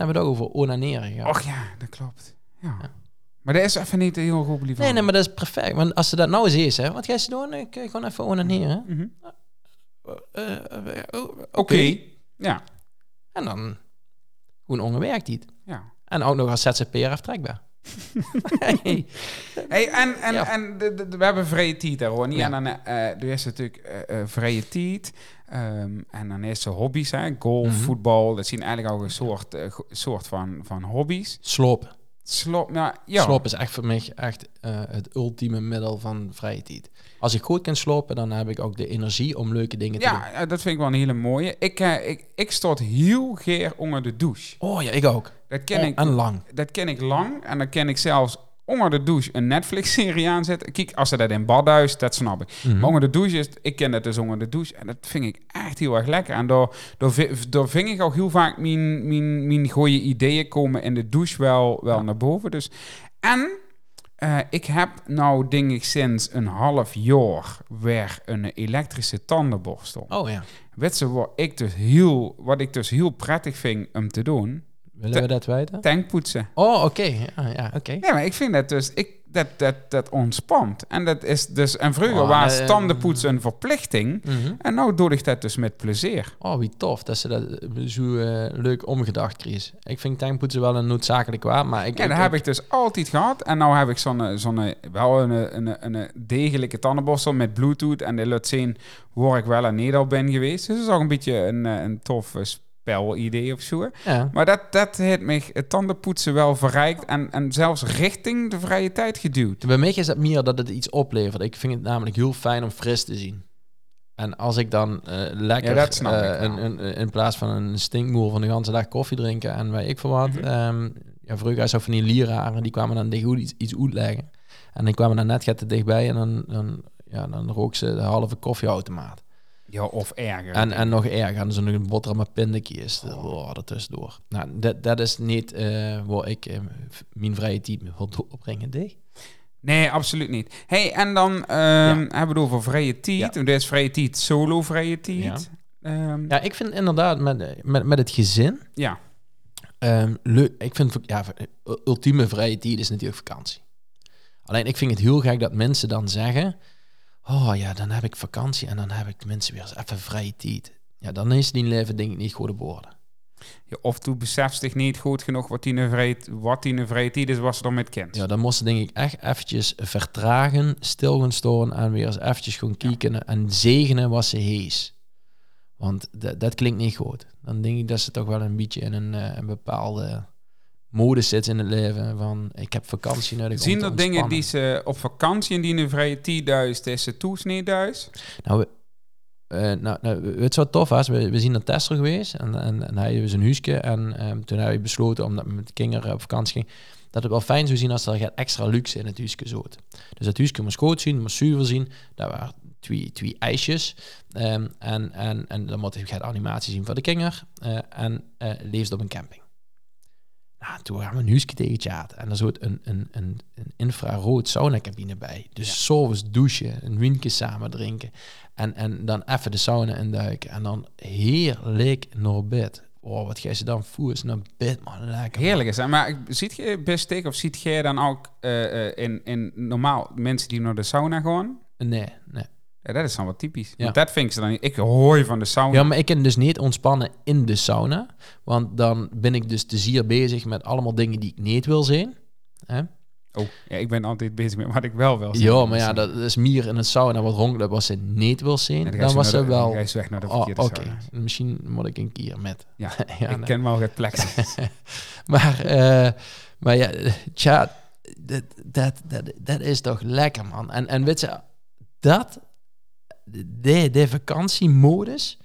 hebben we het ook over onaneren gehad. Och ja, dat klopt. Ja. Ja. Maar dat is even niet heel goed lief. nee, nee, maar dat is perfect. Want als ze dat nou eens is, hè, wat ga je doen? Ik eh, gewoon even onaneren. Oh, Oké. Ja. En dan gewoon ongewerkt niet. ja. En ook nog als ZZP'er aftrekbaar. Hey. Hey, en en, Ja. en de, de- de- we hebben vrije tijd daar, Ronnie. Ja. En dan eh, er is natuurlijk eh, eh, vrije tijd. Ehm, en dan is ze hobby's, hè. Golf, Mhm. voetbal. Dat zien eigenlijk ook een soort, soort van, van hobby's. Slopen. Slop, nou, ja. Slopen is echt voor mij echt het ultieme middel van vrije tijd. Als ik goed kan slopen, dan heb ik ook de energie om leuke dingen te doen. Ja, eh, dat vind ik wel een hele mooie. Ik, eh, ik, ik stort heel geer onder de douche. Oh ja, ik ook. Dat ken, Oh, ik, en lang. dat ken ik lang. En dan ken ik zelfs onder de douche een Netflix-serie aanzetten. Kijk, als ze dat in badhuis, dat snap ik. Mhm. Maar onder de douche is, ik ken dat dus onder de douche. En dat vind ik echt heel erg lekker. En door, door, door vind ik ook heel vaak mijn, mijn, mijn goede ideeën komen in de douche wel, wel naar boven. Dus, en eh, ik heb nou, denk ik, sinds een half jaar weer een elektrische tandenborstel. Oh ja. Weet je wat ik dus heel, wat ik dus heel prettig vind om te doen? Willen we dat weten? Tankpoetsen. Oh, oké. Ja, ja oké. Nee, maar ik vind dat dus, ik, dat, dat, dat ontspant. En dat is dus, en vroeger Oh, was eh, tandenpoetsen een verplichting. Mhm. En nou doe ik dat dus met plezier. Oh, wie tof dat ze dat eh, zo eh, leuk omgedacht kreeg. Ik vind tankpoetsen wel een noodzakelijk waar, maar ik... Ja, dat heb ik dus altijd gehad. En nou heb ik zo'n, zo'n wel een, een, een degelijke tandenborstel met bluetooth. En die laat zien waar ik wel en niet al ben geweest. Dus dat is ook een beetje een, een tof eh, spelidee of zo. Ja. Maar dat, dat heeft me het tandenpoetsen wel verrijkt. En, en zelfs richting de vrije tijd geduwd. Bij mij is het meer dat het iets oplevert. Ik vind het namelijk heel fijn om fris te zien. En als ik dan eh, lekker Ja, eh, ik in plaats van een stinkmoer van de hele dag koffie drinken en wij ik voor wat. Mhm. ehm, ja, vroeger van die lieraren, die kwamen dan goed iets, iets uitleggen. En die kwamen dan net gaat te dichtbij en dan, dan, ja, dan rook ze de halve koffieautomaat. Ja, of erger. En, en nog erger, ze nog een boterham met pindakaas. Oh, dat tussendoor. Nou, dat, dat is niet eh waar ik eh, mijn vrije tijd mee wil doorbrengen. Nee. Nee, absoluut niet. hey, en dan ehm, hebben we het over vrije tijd. Ja. Dit is vrije tijd, solo vrije tijd. Ehm, Ja, ik vind inderdaad met, met, met het gezin ja. Ehm, leuk. Ik vind ja, ultieme vrije tijd is natuurlijk vakantie. Alleen ik vind het heel gek dat mensen dan zeggen: Oh ja, dan heb ik vakantie en dan heb ik mensen weer eens even vrije tijd. Ja, dan is die leven denk ik niet goede woorden. Ja, of toen beseft zich niet goed genoeg wat die een vrije, wat die een vrije tijd is, was ze dan met kind. Ja, dan moesten denk ik echt eventjes vertragen, stil gaan staan en weer eens eventjes gewoon kijken en zegenen wat ze hees. Want dat, dat klinkt niet goed. Dan denk ik dat ze toch wel een beetje in een, eh, een bepaalde modus zit in het leven van ik heb vakantie nodig. Zien er dingen die ze op vakantie en die een vrije tijd thuis, is ze toes niet thuis? Nou, we, eh, nou, nou, je wat tof was? We, we zien naar Tester geweest en, en, en hij was een huisje. En ehm, toen hebben we besloten, omdat we met de kinderen op vakantie gingen, dat het wel fijn zou zien als er gaat extra luxe in het huisje zat. Dus het huisje moest goed zien, moest zuiver zien. Daar waren twee, twee ijsjes. Ehm, en, en, en dan moet je animatie zien voor de kinderen. eh, en eh leefde op een camping. Nou, toen gaan we een huisje tegen tjaat. En er zat een, een, een, een infrarood saunacabine bij. Dus Ja. s'avonds douchen, een windje samen drinken. En, en dan even de sauna induiken. En dan heerlijk naar bed. Oh, wat ga je dan voeren naar bed, man. Lekker. Heerlijk is dat. Maar ziet je best of ziet jij dan ook eh, eh, in, in normaal mensen die naar de sauna gaan? Nee, nee. Ja, dat is dan wat typisch. Ja. Want dat vind ik ze dan niet. Ik hoor van de sauna. Ja, maar ik kan dus niet ontspannen in de sauna. Want dan ben ik dus te zeer bezig met allemaal dingen die ik niet wil zien. Hè? Oh, ja, ik ben altijd bezig met wat ik wel wil zien. Ja, maar ja, dat is meer in het sauna wat ronkelen wat ze niet wil zien. En dan was ze wel... Dan weg naar de Oh, verkeerde Oké, sauna. misschien moet ik een keer met. Ja, ja ik nee. ken wel het plek. Maar, eh, maar ja, tja, dat, dat, dat, dat is toch lekker, man. En, en weet je, dat, de, de vakantiemodus,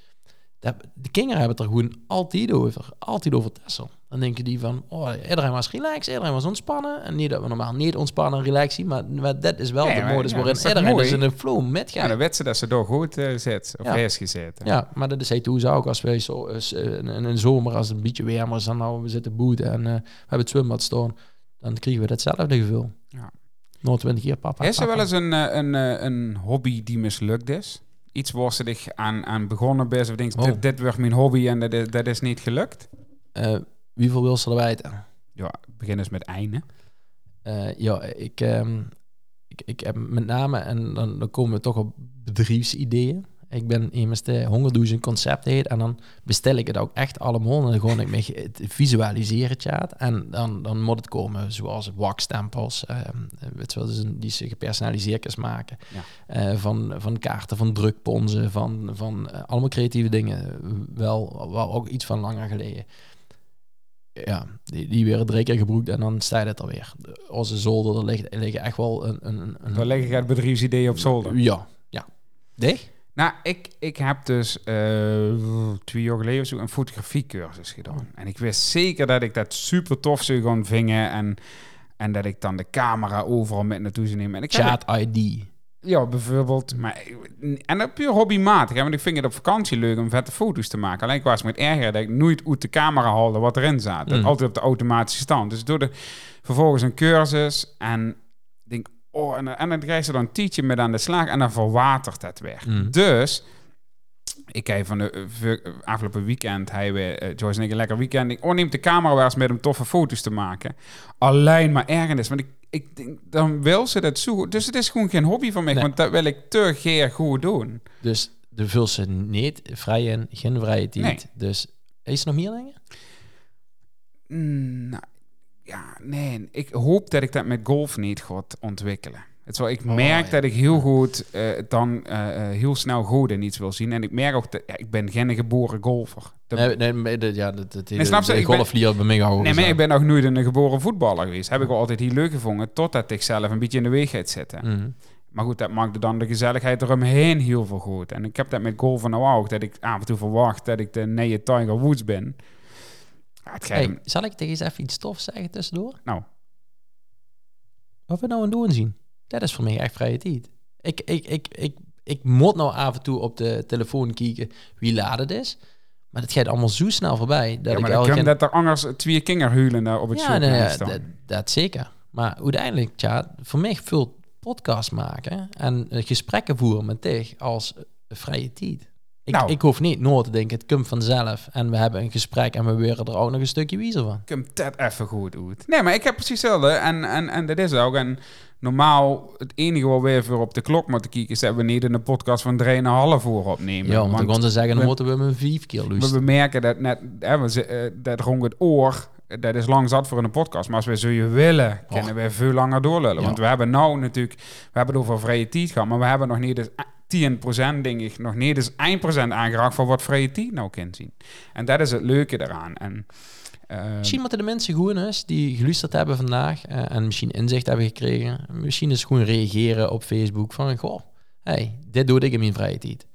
dat, de kinderen hebben het er gewoon altijd over. Altijd over Tessel. Dan denken die van, oh, iedereen was relaxed, iedereen was ontspannen. En niet dat we normaal niet ontspannen en relaxie, maar, maar dat is wel de maar- modus ja, waarin is toch iedereen mooi? dus in een flow met Ja, gaat. dan weet ze dat ze door goed eh, zit. Of Ja. is gezeten. Ja, maar dat is hij toen ook als wij zo in in een zomer als het een beetje warmer is dan nou we zitten boeten en eh, we hebben het zwembad staan, dan krijgen we datzelfde gevoel. Ja. Nog twintig keer papa. Is er wel eens een, eh, een, eh, een hobby die mislukt is? Iets waar ze dich aan, aan begonnen bent of denkt, Oh. dit, dit wordt mijn hobby en dat is, dat is niet gelukt? Eh, wie veel wil ze weten? Ja, begin eens met einde. Ja, ik, ehm, ik, ik heb met name, en dan, dan komen we toch op bedrijfsideeën. Ik ben immers de hongerdoezen concept heet. En dan bestel ik het ook echt allemaal. En dan gewoon ik me het visualiseren chat. En dan, dan moet het komen zoals wakstempels. ehm weet je wel, dus een- die ze gepersonaliseerd kan maken. Ja. Eh, van, van kaarten, van drukponzen, van, van eh, allemaal creatieve dingen. Wel, wel ook iets van langer geleden. Ja, die, die weer drie keer gebroekt en dan sta je het alweer. Onze zolder, er liggen, liggen echt wel een... een, een ik het bedrijfsidee op zolder. Ja, ja. Dig? Nou, ik, ik heb dus eh, twee jaar geleden zo een fotografiecursus gedaan. En ik wist zeker dat ik dat super tof zou gaan vingen. En, en dat ik dan de camera overal met naartoe zou nemen. En ik Chat ID. Ja, bijvoorbeeld. Maar, en dat puur hobbymatig. Hè? Want ik vind het op vakantie leuk om vette foto's te maken. Alleen ik was me het erger dat ik nooit uit de camera haalde wat erin zat. Mm. Altijd op de automatische stand. Dus door de, vervolgens een cursus en ik denk, oh, en, en dan krijg je dan een tietje met aan de slag en dan verwatert het weer. Mm. Dus ik heb van de eh, ver- afgelopen weekend, hij weer, eh, Joyce en ik een lekker weekend. Ik neem de camera weer eens met om toffe foto's te maken. Alleen maar ergernis, want ik, ik denk, dan wil ze dat zo goed. Dus het is gewoon geen hobby van mij, Nee. want dat wil ik te geer goed doen. Dus de vul ze niet vrij in, geen vrije tijd. Nee. Dus is er nog meer dingen? Mm, nou, ja, nee. Ik hoop dat ik dat met golf niet ga ontwikkelen. Het is wel, ik Oh, merk ja. dat ik heel goed eh, dan eh, eh, heel snel goed in iets wil zien. En ik merk ook dat ja, ik ben geen geboren golfer. Dat- Nee, nee, ja, dat, dat, Nee, snap je? de ben- bij mij ook Nee, maar ik ben nog nooit een geboren voetballer geweest. Heb ik wel altijd heel leuk gevonden, totdat ik zelf een beetje in de weg gaat zitten. Mhm. Maar goed, dat maakte dan de gezelligheid eromheen heel veel goed. En ik heb dat met golven nou ook, dat ik af en toe verwacht dat ik de nieuwe Tiger Woods ben. Ja, het Hey, zal ik tegen eens even iets tof zeggen tussendoor? Nou. Wat we nou aan doen zien, dat is voor mij echt vrije tijd. Ik, ik, ik, ik, ik moet nou af en toe op de telefoon kijken wie laat het is. Maar het gaat allemaal zo snel voorbij. Dat ja, ik maar dan al kan dat er anders twee kinger huilen daar op het ja, nee, dat, dat zeker. Maar uiteindelijk, ja, voor mij vult podcast maken en eh, gesprekken voeren met dich als eh, vrije tijd. Ik, Nou. ik hoef niet nooit te denken, het komt vanzelf en we hebben een gesprek en we weren er ook nog een stukje wiezer van. Komt dat even goed uit. Nee, maar ik heb precies hetzelfde. En, en, en dat is ook. En normaal, het enige wat we even op de klok moeten kijken... is dat we niet een podcast van 3,5 uur opnemen. Ja, want dan gaan ze zeggen, dan we- moeten we hem een vijf keer we luisteren. bemerken dat net... Hè, we, eh, dat rond het oor... Dat is lang zat voor een podcast. Maar als we zo je willen, kunnen we veel langer doorlullen. Ja. Want we hebben nou natuurlijk... We hebben het over vrije tijd gehad. Maar we hebben nog niet eens 10% denk ik. Nog niet eens 1% aangeraakt voor wat vrije tijd nou kan zien. En dat is het leuke eraan. En, eh, Misschien moeten de mensen gewoon eens die geluisterd hebben vandaag eh, en misschien inzicht hebben gekregen, misschien eens gewoon reageren op Facebook van, goh, hey, dit doe ik in mijn vrije tijd.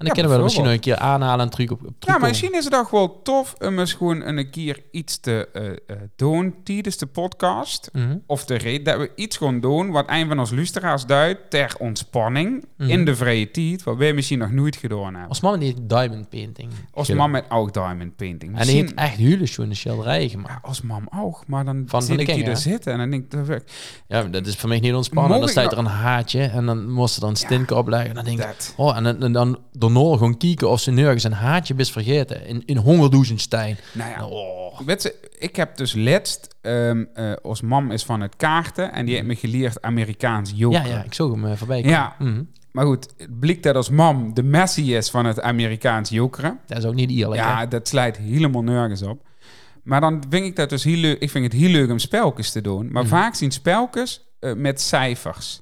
En dan Ja, kunnen we misschien nog een keer aanhalen en truc op, op Ja, maar misschien is het ook wel tof om eens gewoon een keer iets te eh, eh, doen tijdens de podcast. Mhm. Of de reden dat we iets gaan doen wat een van ons luisteraars duidt ter ontspanning Mhm. in de vrije tijd, wat wij misschien nog nooit gedaan hebben. Als man die diamond painting. Als man met ook diamond painting. En die Misschien, heeft echt hele schone schilderijen gemaakt. ja, als mam ook, maar dan Van de ik die King, er hè? zitten en dan denk ik, dat. Ja, dat is voor mij niet ontspannen. Mogen Dan staat er een haartje en dan moest ze dan stinken opleggen. En dan denk ik, dat. oh, en dan, en dan daarna gewoon kijken of ze nergens een haartje is vergeten. In, in Hongerdoezenstein. Nou ja, Oh. weet ik heb dus letst, ehm eh ons mam is van het kaarten en die heeft me geleerd Amerikaans Ja, joker. ja, ik zag hem eh, voorbij komen. Ja. Mhm. Maar goed, het blijkt dat als mam de Messi is van het Amerikaans jokeren. Dat is ook niet eerlijk. Ja, hè? dat slijt helemaal nergens op. Maar dan vind ik dat dus heel leuk. Ik vind het heel leuk om spelletjes te doen. Maar Mhm. vaak zien spelletjes eh, met cijfers.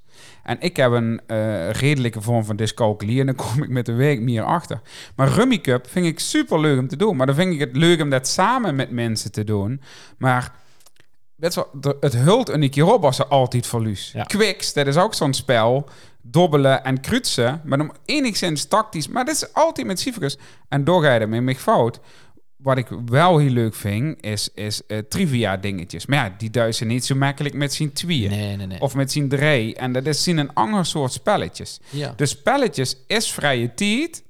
En ik heb een eh, redelijke vorm van dyscalculie en dan kom ik met de week meer achter. Maar Rummy Cup vind ik super leuk om te doen. Maar dan vind ik het leuk om dat samen met mensen te doen. Maar wel, het hult een keer op als ze altijd verlies. Ja. Quicks, dat is ook zo'n spel. Dobbelen en krutsen. Maar dan enigszins tactisch. Maar dat is altijd met Cyprus. En door ga je ermee mee fout. Wat ik wel heel leuk vind, is, is eh, trivia dingetjes. Maar ja, die duizen niet zo makkelijk met zijn tweeën. Nee, nee, nee. Of met zijn dree. En dat is zien een ander soort spelletjes. ja. De spelletjes is vrije tijd,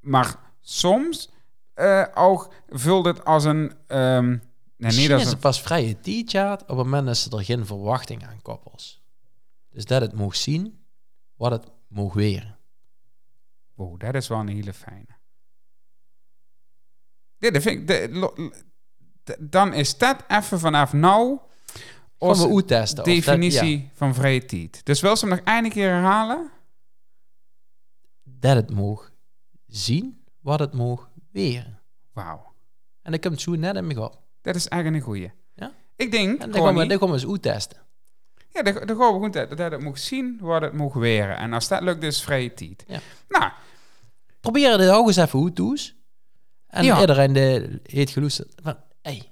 maar soms eh, ook vult het als een... ehm nee, niet als is een het pas vrije t-shirt op het moment dat ze er geen verwachting aan koppels. Dus dat het mocht zien wat het mocht weren. Wow, dat is wel een hele fijne. Ja, dat vind ik, de- de- dan is dat even vanaf nou onze testen. dat- definitie ja, van vrije tijd. Dus wil ze hem nog eindelijk keer herhalen? dat het mocht zien wat het mocht weren. Wauw, En dat komt zo net in me op. dat is eigenlijk een goeie. Ja? Ik denk, En dan gaan we, dan gaan we eens hoe testen. ja, dan, dan gaan we goed dat dat het moet zien wat het moet weren. En als dat lukt, is vrije tijd. Ja. Nou, Probeer het ook eens even hoe toes. En Ja. iedereen de, heeft geloesterd. Van, hey,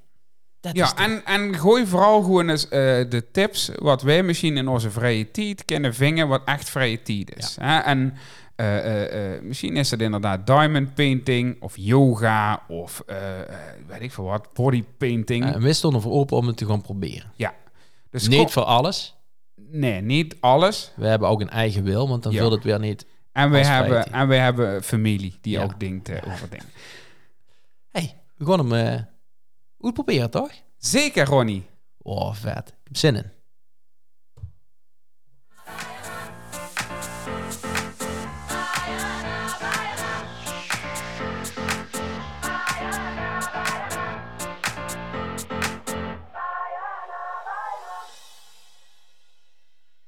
dat is Ja, en, en gooi vooral gewoon eens eh, de tips wat wij misschien in onze vrije tijd kunnen vingen, wat echt vrije tijd is. Hè? En eh, eh, misschien is het inderdaad diamond painting of yoga of weet ik veel wat, body painting. En we stonden voor open om het te gaan proberen. dus niet voor alles. nee, niet alles. We hebben ook een eigen wil, want dan Ja. vult het weer niet. En we, hebben, en we hebben familie die Ja. ook denkt over dingen. we gaan hem uh, goed proberen, toch? Zeker, Ronnie. Oh, vet. Ik heb zin in.